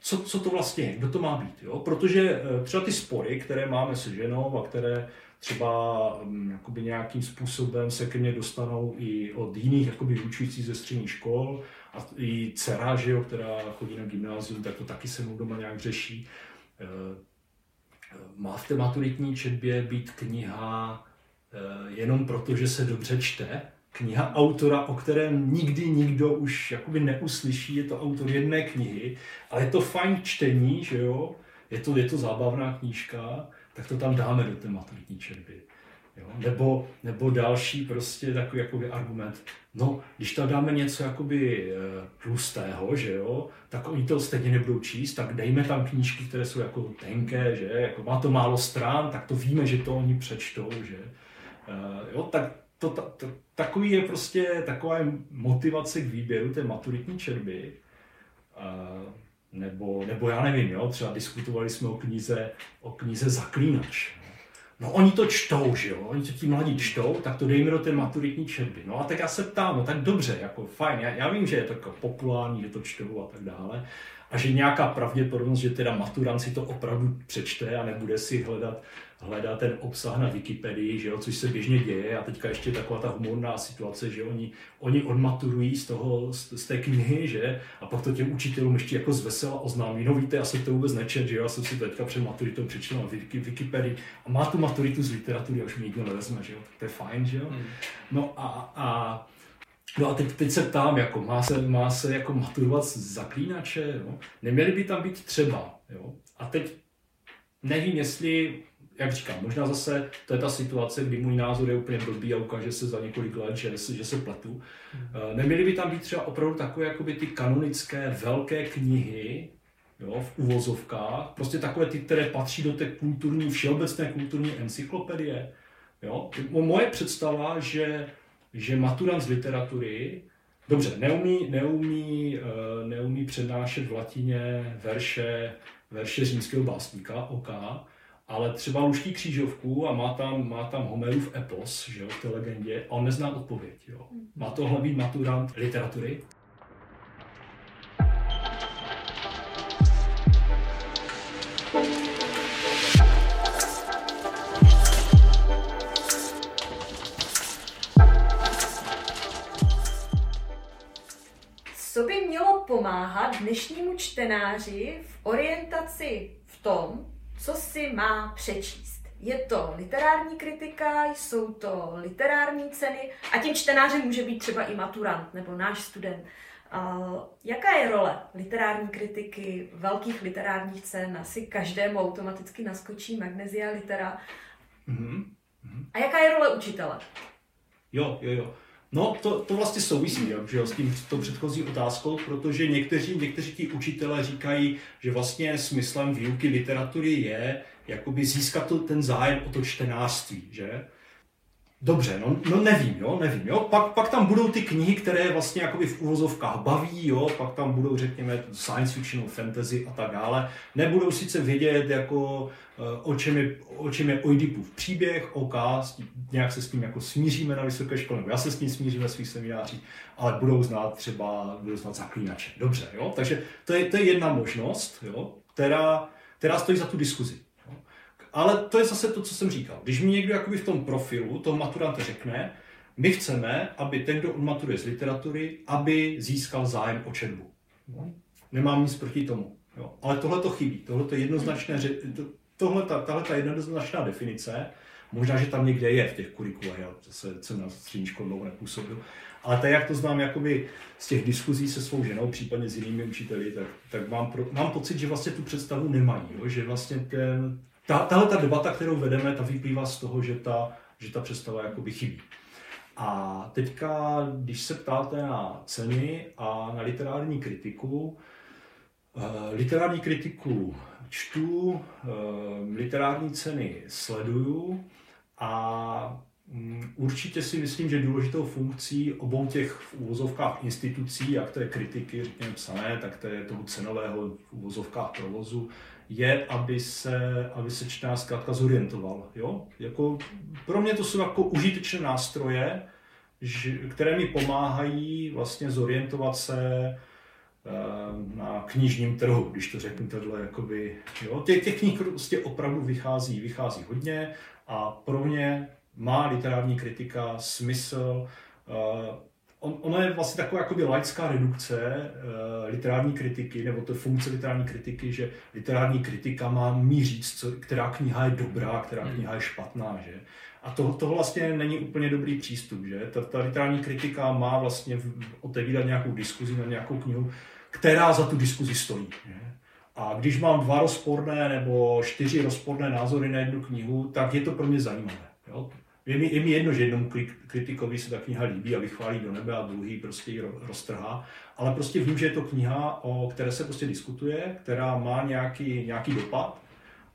co, co to vlastně je, kdo to má být. Jo? Protože eh, třeba ty spory, které máme se ženou a které třeba um, jakoby nějakým způsobem se ke mně dostanou i od jiných jakoby vyučujících ze středních škol a i dcera, že jo, která chodí na gymnázium, tak to taky se mnou doma nějak řeší eh, má v té maturitní četbě být kniha eh, jenom proto, že se dobře čte? Kniha autora, o kterém nikdy nikdo už jakoby neuslyší, je to autor jedné knihy, ale je to fajn čtení, že jo? Je to, je to zábavná knížka, tak to tam dáme do té maturitní četby. Jo? Nebo, nebo další prostě takový jakoby argument, no, když tam dáme něco jakoby eh, tlustého, že jo, tak oni to stejně nebudou číst, tak dejme tam knížky, které jsou jako tenké, že, jako má to málo strán, tak to víme, že to oni přečtou, že. Uh, jo, tak to, to, to, takový je prostě taková je motivace k výběru té maturitní čerby. Uh, nebo, nebo já nevím, jo, třeba diskutovali jsme o knize, o knize Zaklínač. No oni to čtou, že jo, oni to ti mladí čtou, tak to dejme do té maturitní četby. No a tak já se ptám, no tak dobře, jako fajn, já, já vím, že je to jako populární, že to čtou a tak dále, a že nějaká pravděpodobnost, že teda maturant si to opravdu přečte a nebude si hledat, hledat ten obsah na Wikipedii, že jo, což se běžně děje a teďka ještě taková ta humorná situace, že oni, oni odmaturují z, toho, z, z té knihy, že, a pak to těm učitelům ještě jako zvesela oznámí, no víte, já jsem to vůbec nečet, že jo, já jsem si teďka před maturitou přečetl na Wikipedii a má tu maturitu z literatury a už mi nikdo nevezme, že jo, tak to je fajn, že jo. Hmm. No a, a No a teď, teď se ptám, jako má se, má se jako maturovat z zaklínače, jo? neměly by tam být třeba. Jo? A teď nevím, jestli, jak říkám, možná zase to je ta situace, kdy můj názor je úplně blbý a ukáže se za několik let, že, že se pletu. Hmm. Neměly by tam být třeba opravdu takové jakoby ty kanonické velké knihy, jo, v uvozovkách, prostě takové ty, které patří do té kulturní, všeobecné kulturní encyklopedie. Jo? Moje představa, že že maturant z literatury, dobře, neumí, neumí, eh, neumí přednášet v latině verše, verše římského básníka, OK, ale třeba luští křížovku a má tam, má tam Homerův epos, že jo, v té legendě, a on nezná odpověď. Jo. Má tohle být maturant literatury? pomáhat dnešnímu čtenáři v orientaci v tom, co si má přečíst. Je to literární kritika, jsou to literární ceny a tím čtenářem může být třeba i maturant nebo náš student. Uh, jaká je role literární kritiky, velkých literárních cen? Asi každému automaticky naskočí Magnesia Litera. Mm-hmm. A jaká je role učitele? Jo, jo, jo. No, to, to vlastně souvisí že, s tím tou předchozí otázkou, protože někteří, někteří ti učitelé říkají, že vlastně smyslem výuky literatury je jakoby získat to, ten zájem o to čtenářství, že? Dobře, no, no nevím, jo, nevím, jo. Pak, pak tam budou ty knihy, které vlastně jakoby v uvozovkách baví, jo, pak tam budou, řekněme, science fiction, fantasy a tak dále. Nebudou sice vědět, jako, o čem je, o čem je Oidipův příběh, OK, nějak se s tím jako smíříme na vysoké škole, nebo já se s tím smířím ve svých seminářích, ale budou znát třeba, budou znát zaklínače. Dobře, jo, takže to je, to je jedna možnost, jo, která, která stojí za tu diskuzi. Ale to je zase to, co jsem říkal. Když mi někdo jakoby v tom profilu toho maturanta řekne, my chceme, aby ten, kdo odmaturuje z literatury, aby získal zájem o četbu. No? Nemám nic proti tomu. Jo. Ale tohle to chybí. Tohle to jednoznačné, tohle ta, tahle ta jednoznačná definice, možná, že tam někde je v těch kurikulech, já zase jsem na střední školu dlouho nepůsobil, ale tak, jak to znám jakoby z těch diskuzí se svou ženou, případně s jinými učiteli, tak, tak mám, pro, mám pocit, že vlastně tu představu nemají. Jo? Že vlastně ten, ta, tahle ta debata, kterou vedeme, ta vyplývá z toho, že ta, že ta představa jakoby chybí. A teďka, když se ptáte na ceny a na literární kritiku, uh, literární kritiku čtu, uh, literární ceny sleduju a um, určitě si myslím, že důležitou funkcí obou těch v úvozovkách institucí, jak to je kritiky, řekněme psané, tak to je toho cenového v úvozovkách provozu, je, aby se, aby se čtenář zkrátka zorientoval. Jo? Jako, pro mě to jsou jako užitečné nástroje, které mi pomáhají vlastně zorientovat se eh, na knižním trhu, když to řeknu takhle, jakoby, jo, těch, těch knih prostě opravdu vychází, vychází hodně a pro mě má literární kritika smysl uh, on, ono je vlastně taková jakoby laická redukce uh, literární kritiky, nebo to funkce literární kritiky, že literární kritika má mí říct, co, která kniha je dobrá, která hmm. kniha je špatná, že? A to, to vlastně není úplně dobrý přístup, že? Ta, ta literární kritika má vlastně otevírat nějakou diskuzi na nějakou knihu, která za tu diskuzi stojí. Že? A když mám dva rozporné nebo čtyři rozporné názory na jednu knihu, tak je to pro mě zajímavé. Jo? Je mi, je mi jedno, že jednomu kritikovi se ta kniha líbí a vychválí do nebe a druhý prostě ji roztrhá, ale prostě vím, že je to kniha, o které se prostě diskutuje, která má nějaký, nějaký dopad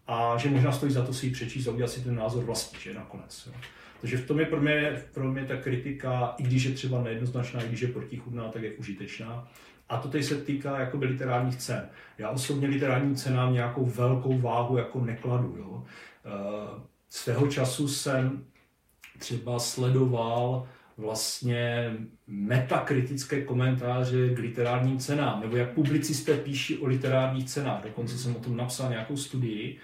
a že možná stojí za to si ji přečíst a udělat si ten názor vlastní, že nakonec. Jo. Takže v tom je pro mě, pro mě ta kritika, i když je třeba nejednoznačná, i když je protichudná, tak je užitečná. A to teď se týká jakoby literárních cen. Já osobně literárním cenám nějakou velkou váhu jako nekladu. Jo. Eh, svého času jsem třeba sledoval vlastně metakritické komentáře k literárním cenám, nebo jak publicisté píší o literárních cenách. Dokonce jsem o tom napsal nějakou studii.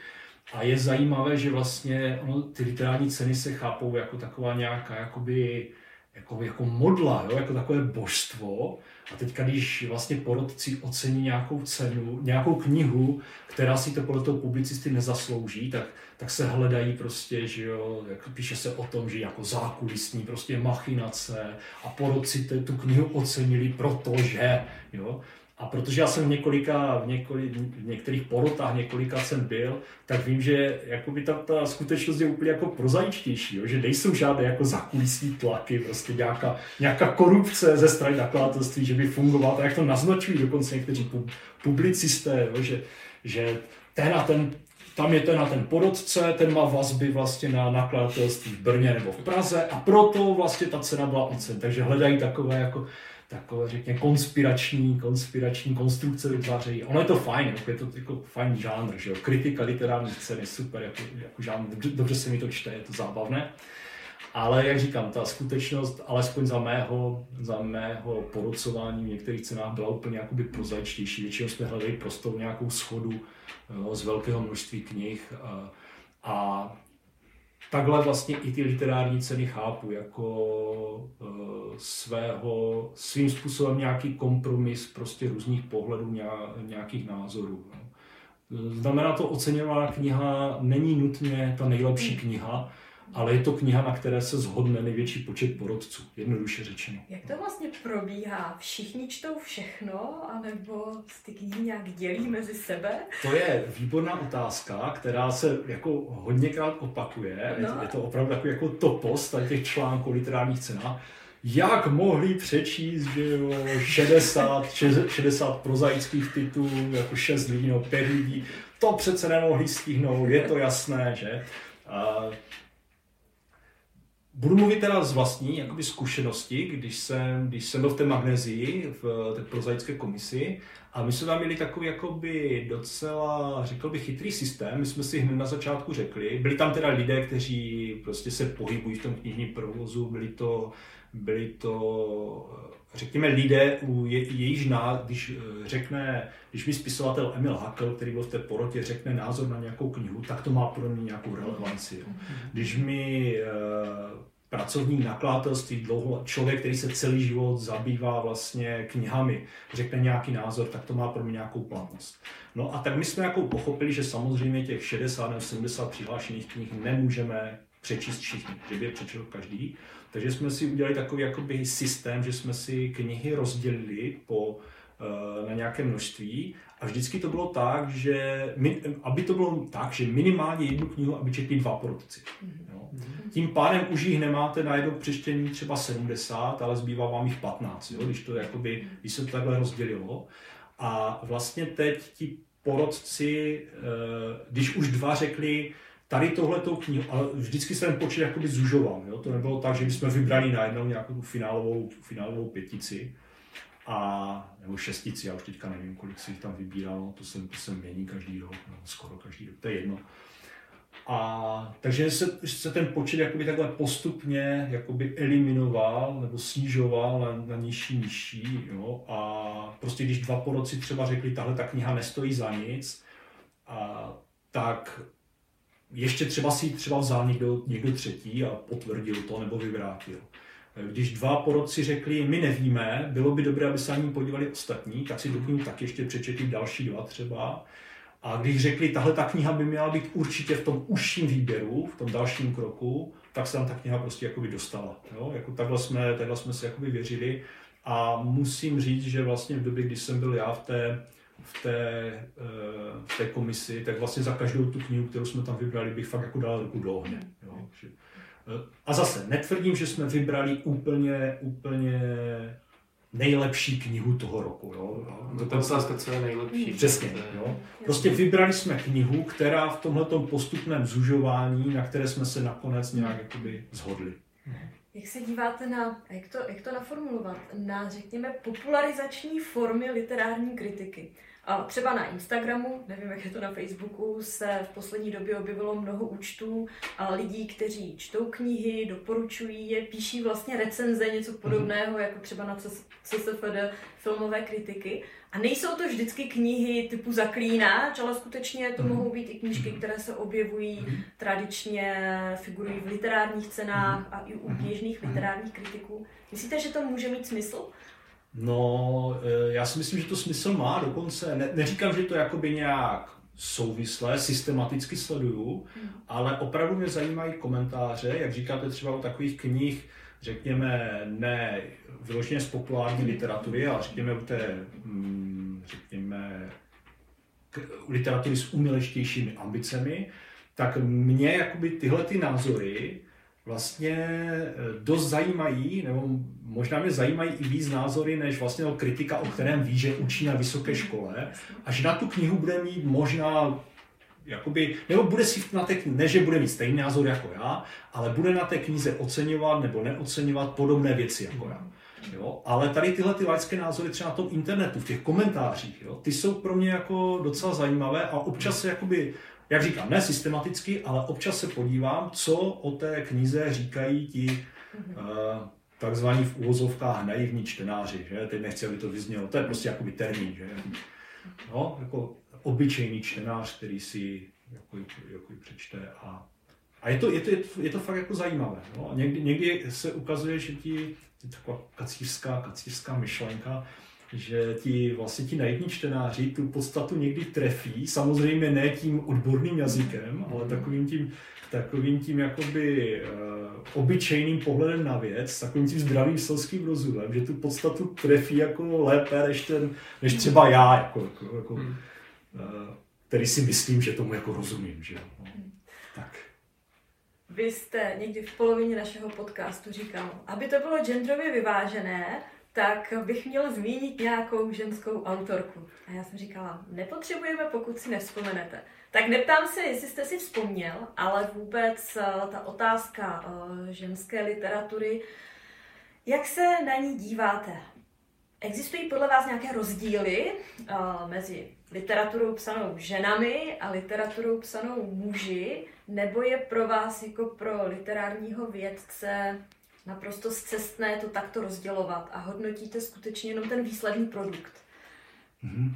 A je zajímavé, že vlastně ono, ty literární ceny se chápou jako taková nějaká jakoby, jako, jako modla, jo? jako takové božstvo. A teď, když vlastně porodci ocení nějakou cenu, nějakou knihu, která si to podle toho publicisty nezaslouží, tak, tak se hledají prostě, že jo, jak píše se o tom, že jako zákulisní prostě machinace a porodci tu knihu ocenili protože, jo. A protože já jsem v několika, v, několik, v některých porotách několika jsem byl, tak vím, že jakoby ta, ta skutečnost je úplně jako prozaičtější, jo? že nejsou žádné jako zakulisní tlaky, prostě nějaká, nějaká korupce ze strany nakladatelství, že by fungovala, tak jak to naznačují dokonce někteří publicisté, jo? Že, že ten a ten tam je ten a ten porodce, ten má vazby vlastně na nakladatelství v Brně nebo v Praze a proto vlastně ta cena byla ocen. Takže hledají takové jako takové, řekněme, konspirační, konspirační konstrukce vytvářejí. Ono je to fajn, jako je to jako fajn žánr, že jo? Kritika literárních cen je super, jako, jako žánr, dobře, dobře se mi to čte, je to zábavné. Ale jak říkám, ta skutečnost, alespoň za mého, za mého porucování v některých cenách byla úplně jakoby prozaičtější. Většinou jsme hledali prostor nějakou schodu jo, z velkého množství knih a, a takhle vlastně i ty literární ceny chápu jako uh, svého, svým způsobem nějaký kompromis prostě různých pohledů, nějakých názorů. No. Znamená to, oceňovaná kniha není nutně ta nejlepší kniha, ale je to kniha, na které se zhodne největší počet porodců, jednoduše řečeno. Jak to vlastně probíhá? Všichni čtou všechno, anebo ty knihy nějak dělí mezi sebe? To je výborná otázka, která se jako hodněkrát opakuje. No. Je to opravdu takový jako topos tady těch článků literárních cenách. Jak mohli přečíst, že jo, 60, 60 prozaických titulů, jako 6 lidí, no 5 lidí, to přece nemohli stihnout, je to jasné, že? A Budu mluvit teda z vlastní jakoby zkušenosti, když jsem, když jsem byl v té magnezii, v té prozaické komisi a my jsme tam měli takový jakoby docela, řekl bych, chytrý systém. My jsme si hned na začátku řekli, byli tam teda lidé, kteří prostě se pohybují v tom knižním provozu, byli to, byli to řekněme, lidé, u je, jejíž ná, když eh, řekne, když mi spisovatel Emil Hakel, který byl v té porotě, řekne názor na nějakou knihu, tak to má pro mě nějakou relevanci. Jo. Když mi e, pracovník nakladatelství, dlouho, člověk, který se celý život zabývá vlastně knihami, řekne nějaký názor, tak to má pro mě nějakou platnost. No a tak my jsme jako pochopili, že samozřejmě těch 60 nebo 70 přihlášených knih nemůžeme přečíst všichni, že by je přečetl každý. Takže jsme si udělali takový jakoby systém, že jsme si knihy rozdělili po, na nějaké množství a vždycky to bylo tak, že aby to bylo tak, že minimálně jednu knihu, aby četli dva porotci. Jo. Tím pádem už jich nemáte na jedno přečtení třeba 70, ale zbývá vám jich 15, jo, když, to jakoby, když se to takhle rozdělilo. A vlastně teď ti porodci, eh, když už dva řekli, tady tohletou knihu, ale vždycky se ten počet jakoby zužoval. Jo? To nebylo tak, že bychom vybrali najednou nějakou tu finálovou, finálovou pětici a, nebo šestici, já už teďka nevím, kolik si jich tam vybíralo, to se, to se mění každý rok, no, skoro každý rok, to je jedno. A takže se, se ten počet jakoby takhle postupně jakoby eliminoval nebo snižoval na, na nižší, nižší. Jo? A prostě když dva poroci třeba řekli, tahle ta kniha nestojí za nic, a, tak ještě třeba si třeba vzal někdo, někdo třetí a potvrdil to nebo vyvrátil. Když dva porodci řekli, my nevíme, bylo by dobré, aby se na ní podívali ostatní, tak si do knihu tak ještě přečetli další dva třeba. A když řekli, tahle ta kniha by měla být určitě v tom užším výběru, v tom dalším kroku, tak se tam ta kniha prostě jakoby dostala. Jo? Jako takhle, jsme, takhle jsme si jakoby věřili. A musím říct, že vlastně v době, kdy jsem byl já v té v té, eh, v té komisi, tak vlastně za každou tu knihu, kterou jsme tam vybrali, bych fakt jako dal ruku do ohně. Jo. Eh, a zase, netvrdím, že jsme vybrali úplně, úplně nejlepší knihu toho roku. Jo. To ten otázka, co je nejlepší. Přesně. Jo. Prostě vybrali jsme knihu, která v tomhle postupném zužování, na které jsme se nakonec nějak jakoby zhodli. Jak se díváte na, jak to, jak to naformulovat, na, řekněme, popularizační formy literární kritiky? Třeba na Instagramu, nevím, jak je to na Facebooku, se v poslední době objevilo mnoho účtů lidí, kteří čtou knihy, doporučují je, píší vlastně recenze, něco podobného, jako třeba na CSFD filmové kritiky. A nejsou to vždycky knihy typu Zaklínač, ale skutečně to mohou být i knížky, které se objevují tradičně, figurují v literárních cenách a i u běžných literárních kritiků. Myslíte, že to může mít smysl? No, eh, já si myslím, že to smysl má, dokonce ne, neříkám, že to jakoby nějak souvislé, systematicky sleduju, hmm. ale opravdu mě zajímají komentáře, jak říkáte třeba o takových knih, řekněme, ne vyloženě z populární literatury, ale řekněme u té, mm, řekněme, literatury s umělečtějšími ambicemi, tak mě jakoby tyhle ty názory vlastně eh, dost zajímají, nebo možná mě zajímají i víc názory, než vlastně o kritika, o kterém ví, že učí na vysoké škole a že na tu knihu bude mít možná jakoby, nebo bude si na té ne, že bude mít stejný názor jako já, ale bude na té knize oceňovat nebo neoceňovat podobné věci jako já. Jo? Ale tady tyhle ty laické názory třeba na tom internetu, v těch komentářích, jo? ty jsou pro mě jako docela zajímavé a občas se jakoby jak říkám, ne systematicky, ale občas se podívám, co o té knize říkají ti uh, takzvaní v úvozovkách naivní čtenáři, že? Teď nechci, aby to vyznělo, to je prostě jakoby termín, že? No, jako obyčejný čtenář, který si jako, jako přečte a a je to, je to, je to, je to fakt jako zajímavé. No? Někdy, někdy se ukazuje, že ti, taková kacířská, kacířská myšlenka, že ti vlastně ti naivní čtenáři tu podstatu někdy trefí, samozřejmě ne tím odborným jazykem, ale takovým tím, takovým tím jakoby uh, obyčejným pohledem na věc, takovým tím zdravým selským rozumem, že tu podstatu trefí jako lépe než, ten, než třeba já, jako, jako, jako uh, který si myslím, že tomu jako rozumím. Že? No. Tak. Vy jste někdy v polovině našeho podcastu říkal, aby to bylo genderově vyvážené, tak bych měl zmínit nějakou ženskou autorku. A já jsem říkala, nepotřebujeme, pokud si nevzpomenete. Tak neptám se, jestli jste si vzpomněl, ale vůbec eh, ta otázka eh, ženské literatury, jak se na ní díváte? Existují podle vás nějaké rozdíly uh, mezi literaturou psanou ženami a literaturou psanou muži, nebo je pro vás jako pro literárního vědce naprosto zcestné to takto rozdělovat a hodnotíte skutečně jenom ten výsledný produkt. Mm-hmm.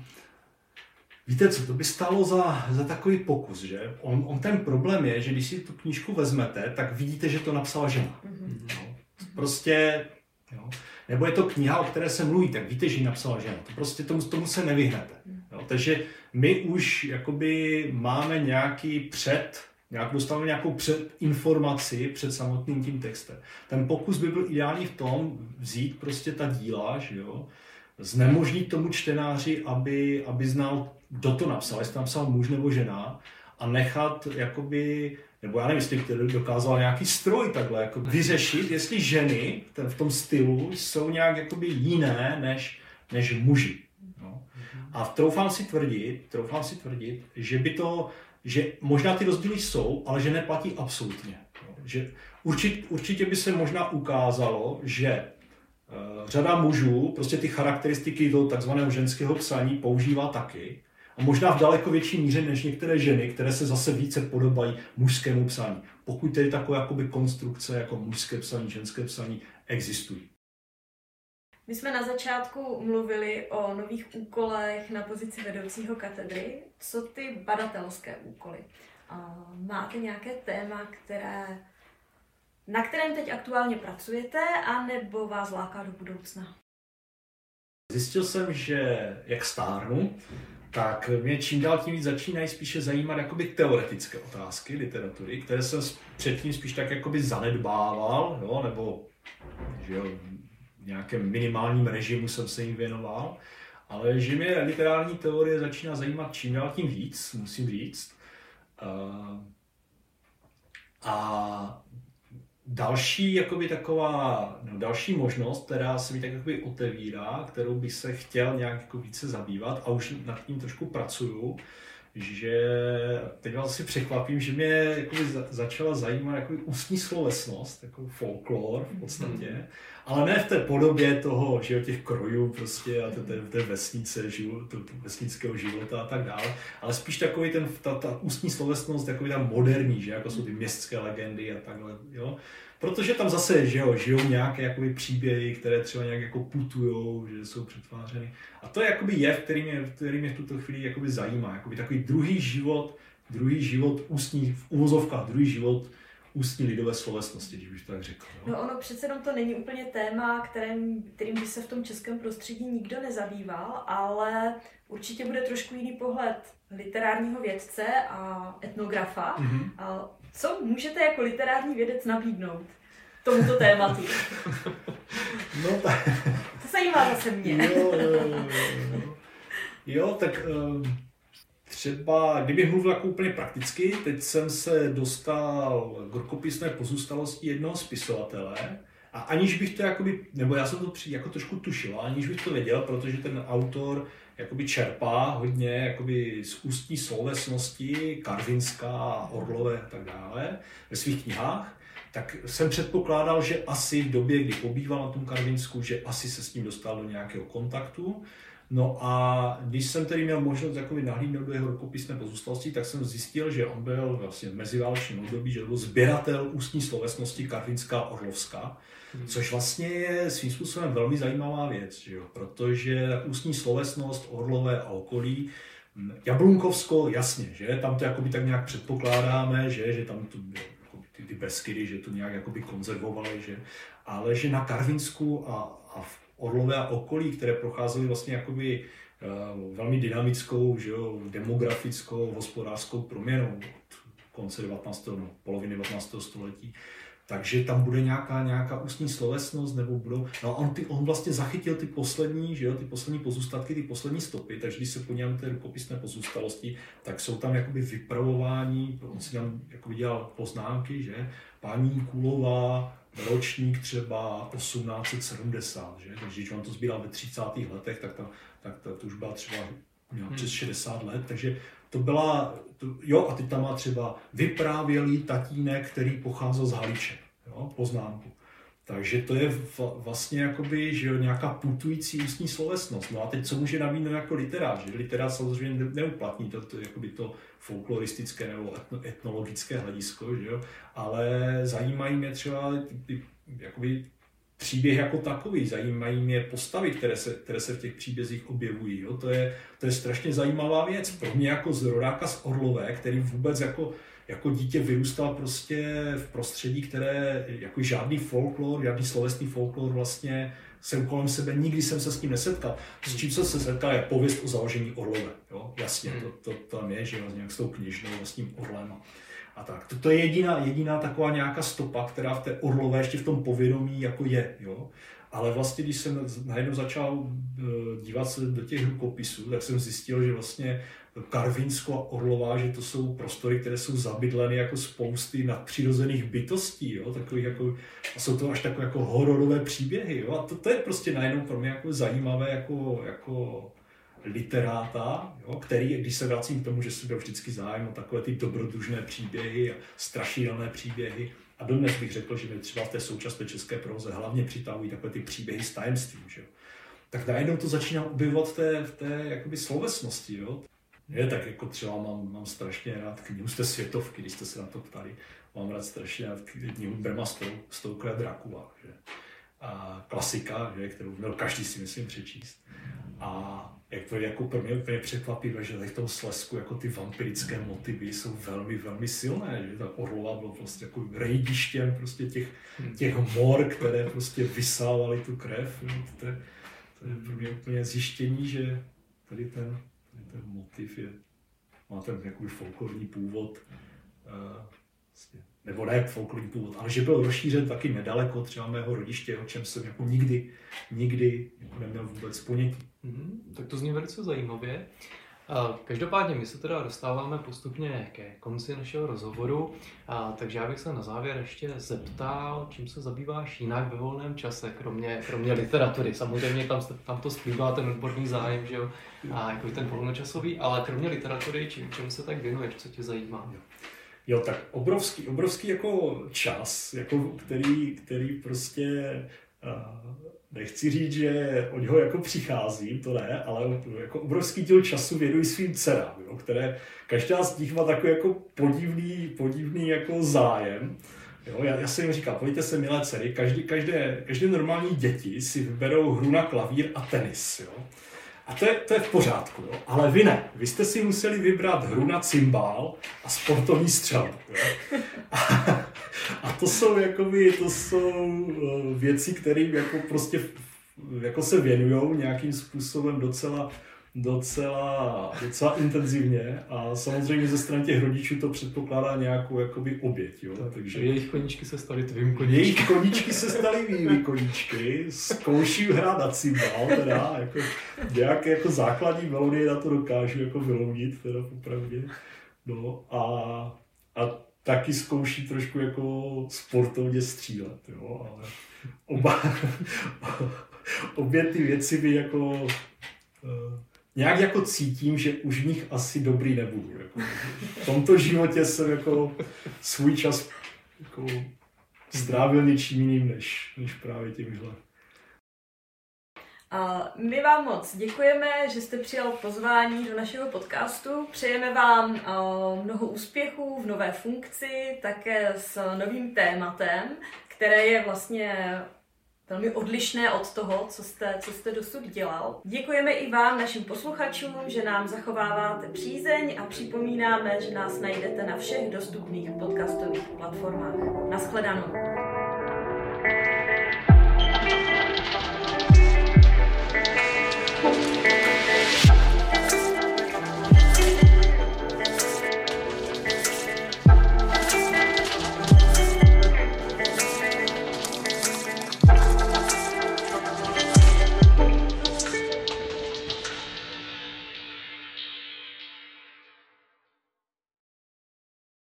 Víte co, to by stalo za, za takový pokus, že? On, on ten problém je, že když si tu knížku vezmete, tak vidíte, že to napsala žena. Mm-hmm. No. Prostě, jo. Nebo je to kniha, o které se mluví, tak víte, že ji napsala žena. To prostě tomu, tomu se nevyhnete. Jo. Takže my už jakoby máme nějaký před nějak dostaneme nějakou před, informaci před samotným tím textem. Ten pokus by byl ideální v tom vzít prostě ta díla, že jo, znemožnit tomu čtenáři, aby, aby znal, kdo to napsal, jestli to napsal muž nebo žena, a nechat jakoby, nebo já nevím, jestli dokázal nějaký stroj takhle jako vyřešit, jestli ženy v tom stylu jsou nějak jakoby jiné než, než muži. No. A troufám si tvrdit, troufám si tvrdit, že by to že možná ty rozdíly jsou, ale že neplatí absolutně. Že určitě, určitě by se možná ukázalo, že uh, řada mužů prostě ty charakteristiky toho takzvaného ženského psaní používá taky. A možná v daleko větší míře než některé ženy, které se zase více podobají mužskému psaní. Pokud tedy takové jakoby konstrukce jako mužské psaní, ženské psaní existují. My jsme na začátku mluvili o nových úkolech na pozici vedoucího katedry. Co ty badatelské úkoly? Máte nějaké téma, které, na kterém teď aktuálně pracujete, anebo vás láká do budoucna? Zjistil jsem, že jak stárnu, tak mě čím dál tím víc začínají spíše zajímat jakoby teoretické otázky literatury, které jsem předtím spíš tak jakoby zanedbával, jo, nebo že jo, nějakém minimálním režimu jsem se jim věnoval, ale že mě literární teorie začíná zajímat čím dál tím víc, musím říct. A další jakoby taková, no, další možnost, která se mi tak jakoby otevírá, kterou bych se chtěl nějak jako více zabývat a už nad tím trošku pracuju, že teď vás si překvapím, že mě jakoby za, začala zajímat jakoby ústní slovesnost, jako folklor v podstatě, mm. Ale ne v té podobě toho, že těch krojů prostě a té, té, té vesnice, život, vesnického života a tak dále, ale spíš takový ten, ta, ta ústní slovesnost, takový tam moderní, že jako jsou ty městské legendy a takhle, jo. Protože tam zase, že jo, žijou nějaké jakoby příběhy, které třeba nějak jako putujou, že jsou přetvářeny. A to je jakoby jev, který mě, který mě v tuto chvíli jakoby zajímá. Jakoby takový druhý život, druhý život ústní, v uvozovkách druhý život ústní lidové slovesnosti, když bych to tak řekl. No. no ono přece jenom to není úplně téma, kterým, kterým by se v tom českém prostředí nikdo nezabýval, ale určitě bude trošku jiný pohled literárního vědce a etnografa. Mm-hmm. A co můžete jako literární vědec nabídnout tomuto tématu? No tak... To zajímá zase mě. Jo, jo, jo, jo. jo tak uh, třeba, kdybych mluvil jako úplně prakticky, teď jsem se dostal k rukopisné pozůstalosti jednoho spisovatele, a aniž bych to jakoby, nebo já jsem to při, jako trošku tušil, aniž bych to věděl, protože ten autor jakoby čerpá hodně jakoby z ústní slovesnosti, Karvinská, Orlové a tak dále ve svých knihách, tak jsem předpokládal, že asi v době, kdy pobýval na tom Karvinsku, že asi se s ním dostal do nějakého kontaktu. No a když jsem tedy měl možnost jakoby nahlídnout do jeho rukopisné pozůstalosti, tak jsem zjistil, že on byl vlastně v meziválečném období, že byl sběratel ústní slovesnosti Karvinská Orlovská, Hmm. Což vlastně je svým způsobem velmi zajímavá věc, že jo? protože ústní slovesnost Orlové a okolí, hm, Jablunkovsko, jasně, že tam to jakoby tak nějak předpokládáme, že, že tam to, ty, ty Beskydy, že to nějak jakoby konzervovali, že, ale že na Karvinsku a, a v Orlové a okolí, které procházely vlastně jakoby uh, velmi dynamickou, že jo, demografickou, hospodářskou proměnou od konce 19. No, poloviny 19. století, takže tam bude nějaká, nějaká ústní slovesnost, nebo budou, no on, ty, on vlastně zachytil ty poslední, že jo, ty poslední pozůstatky, ty poslední stopy, takže když se podíváme té rukopisné pozůstalosti, tak jsou tam jakoby vypravování, on si tam jakoby dělal poznámky, že, paní Kulová, ročník třeba 1870, že, takže když on to sbíral ve 30. letech, tak, ta, tak ta, to už byla třeba měla přes 60 let, takže to byla, to, jo, a teď tam má třeba vyprávělý tatínek, který pocházel z Haliče, jo, poznámku. Takže to je vlastně jakoby, že jo, nějaká putující ústní slovesnost. No a teď co může nabídnout jako literář? Že literář samozřejmě neuplatní to, to, jakoby to folkloristické nebo etno, etnologické hledisko, že jo? ale zajímají mě třeba ty, ty, jakoby příběh jako takový, zajímají mě postavy, které se, které se v těch příbězích objevují. Jo? To, je, to je strašně zajímavá věc. Pro mě jako z rodáka z Orlové, který vůbec jako, jako dítě vyrůstal prostě v prostředí, které jako žádný folklor, žádný slovesný folklor vlastně jsem kolem sebe, nikdy jsem se s tím nesetkal. S čím jsem se setkal je pověst o založení Orlové. Jo? Jasně, to, to, tam je, že jo, nějak s tou knižnou, s tím Orlem a tak. To, to je jediná, jediná taková nějaká stopa, která v té orlové ještě v tom povědomí jako je. Jo? Ale vlastně, když jsem najednou začal eh, dívat se do těch rukopisů, tak jsem zjistil, že vlastně Karvinsko a Orlová, že to jsou prostory, které jsou zabydleny jako spousty nadpřirozených bytostí, jo? Takových jako, a jsou to až takové jako hororové příběhy. Jo? A to, to je prostě najednou pro mě jako zajímavé jako, jako literáta, jo, který, když se vracím k tomu, že jsem byl vždycky zájem o takové ty dobrodružné příběhy a strašidelné příběhy, a dodnes bych řekl, že mě třeba v té současné české proze hlavně přitahují takové ty příběhy s tajemstvím, že. Tak najednou to začíná objevovat v té, v té jakoby slovesnosti, jo. Je, tak jako třeba mám, mám strašně rád knihu z té světovky, když jste se na to ptali. Mám rád strašně rád knihu Brema Stokera Dracula, že? A klasika, že, kterou měl každý si myslím přečíst. A jak to jako pro mě úplně překvapivé, že tady v tom Slesku jako ty vampirické motivy jsou velmi, velmi silné, že ta Orlova byla prostě jako rejdištěm prostě těch, těch mor, které prostě vysávaly tu krev. Jo. To, je, to je pro mě úplně zjištění, že tady ten, ten motiv je, má ten jakoby folklorní původ. Uh, vlastně nebo ne folklorní původ, ale že byl rozšířen taky nedaleko třeba mého rodiště, o čem jsem jako nikdy, nikdy neměl vůbec ponětí. Mm, tak to zní velice zajímavě. Každopádně my se teda dostáváme postupně ke konci našeho rozhovoru, a, takže já bych se na závěr ještě zeptal, čím se zabýváš jinak ve volném čase, kromě, kromě literatury. Samozřejmě tam, tam to splývá ten odborný zájem, že jo, a jako ten volnočasový, ale kromě literatury, čím, čím se tak věnuješ, co tě zajímá? Jo, tak obrovský, obrovský jako čas, jako který, který prostě nechci říct, že od něho jako přicházím, to ne, ale jako obrovský díl času věnuji svým dcerám, jo, které každá z nich má takový jako podivný, podivný jako zájem. Jo, já, já jsem jim říkal, pojďte se milé dcery, každý, každé, každé normální děti si vyberou hru na klavír a tenis. Jo. A to je, to je v pořádku, jo? ale vy ne. Vy jste si museli vybrat hru na cymbál a sportovní střel. A, a to jsou jakoby, to jsou eh, věci, které jako prostě jako se věnují nějakým způsobem docela docela, docela intenzivně a samozřejmě ze strany těch rodičů to předpokládá nějakou jakoby oběť. Jo? Tak, Takže jejich koníčky se staly tvým koníčky. Jejich koníčky se staly mými koníčky, zkouším hrát na cymbal, teda, jako, nějaké jako základní melodie na to dokážu jako vyloudit, teda popravdě. No a, a taky zkouší trošku jako sportovně střílet, jo, ale oba, obě ty věci by jako uh, nějak jako cítím, že už v nich asi dobrý nebudu. Jako, v tomto životě jsem jako svůj čas jako strávil něčím jiným, než, než právě tímhle. A my vám moc děkujeme, že jste přijal pozvání do našeho podcastu. Přejeme vám mnoho úspěchů v nové funkci, také s novým tématem, které je vlastně velmi odlišné od toho, co jste, co jste dosud dělal. Děkujeme i vám, našim posluchačům, že nám zachováváte přízeň a připomínáme, že nás najdete na všech dostupných podcastových platformách. Naschledanou.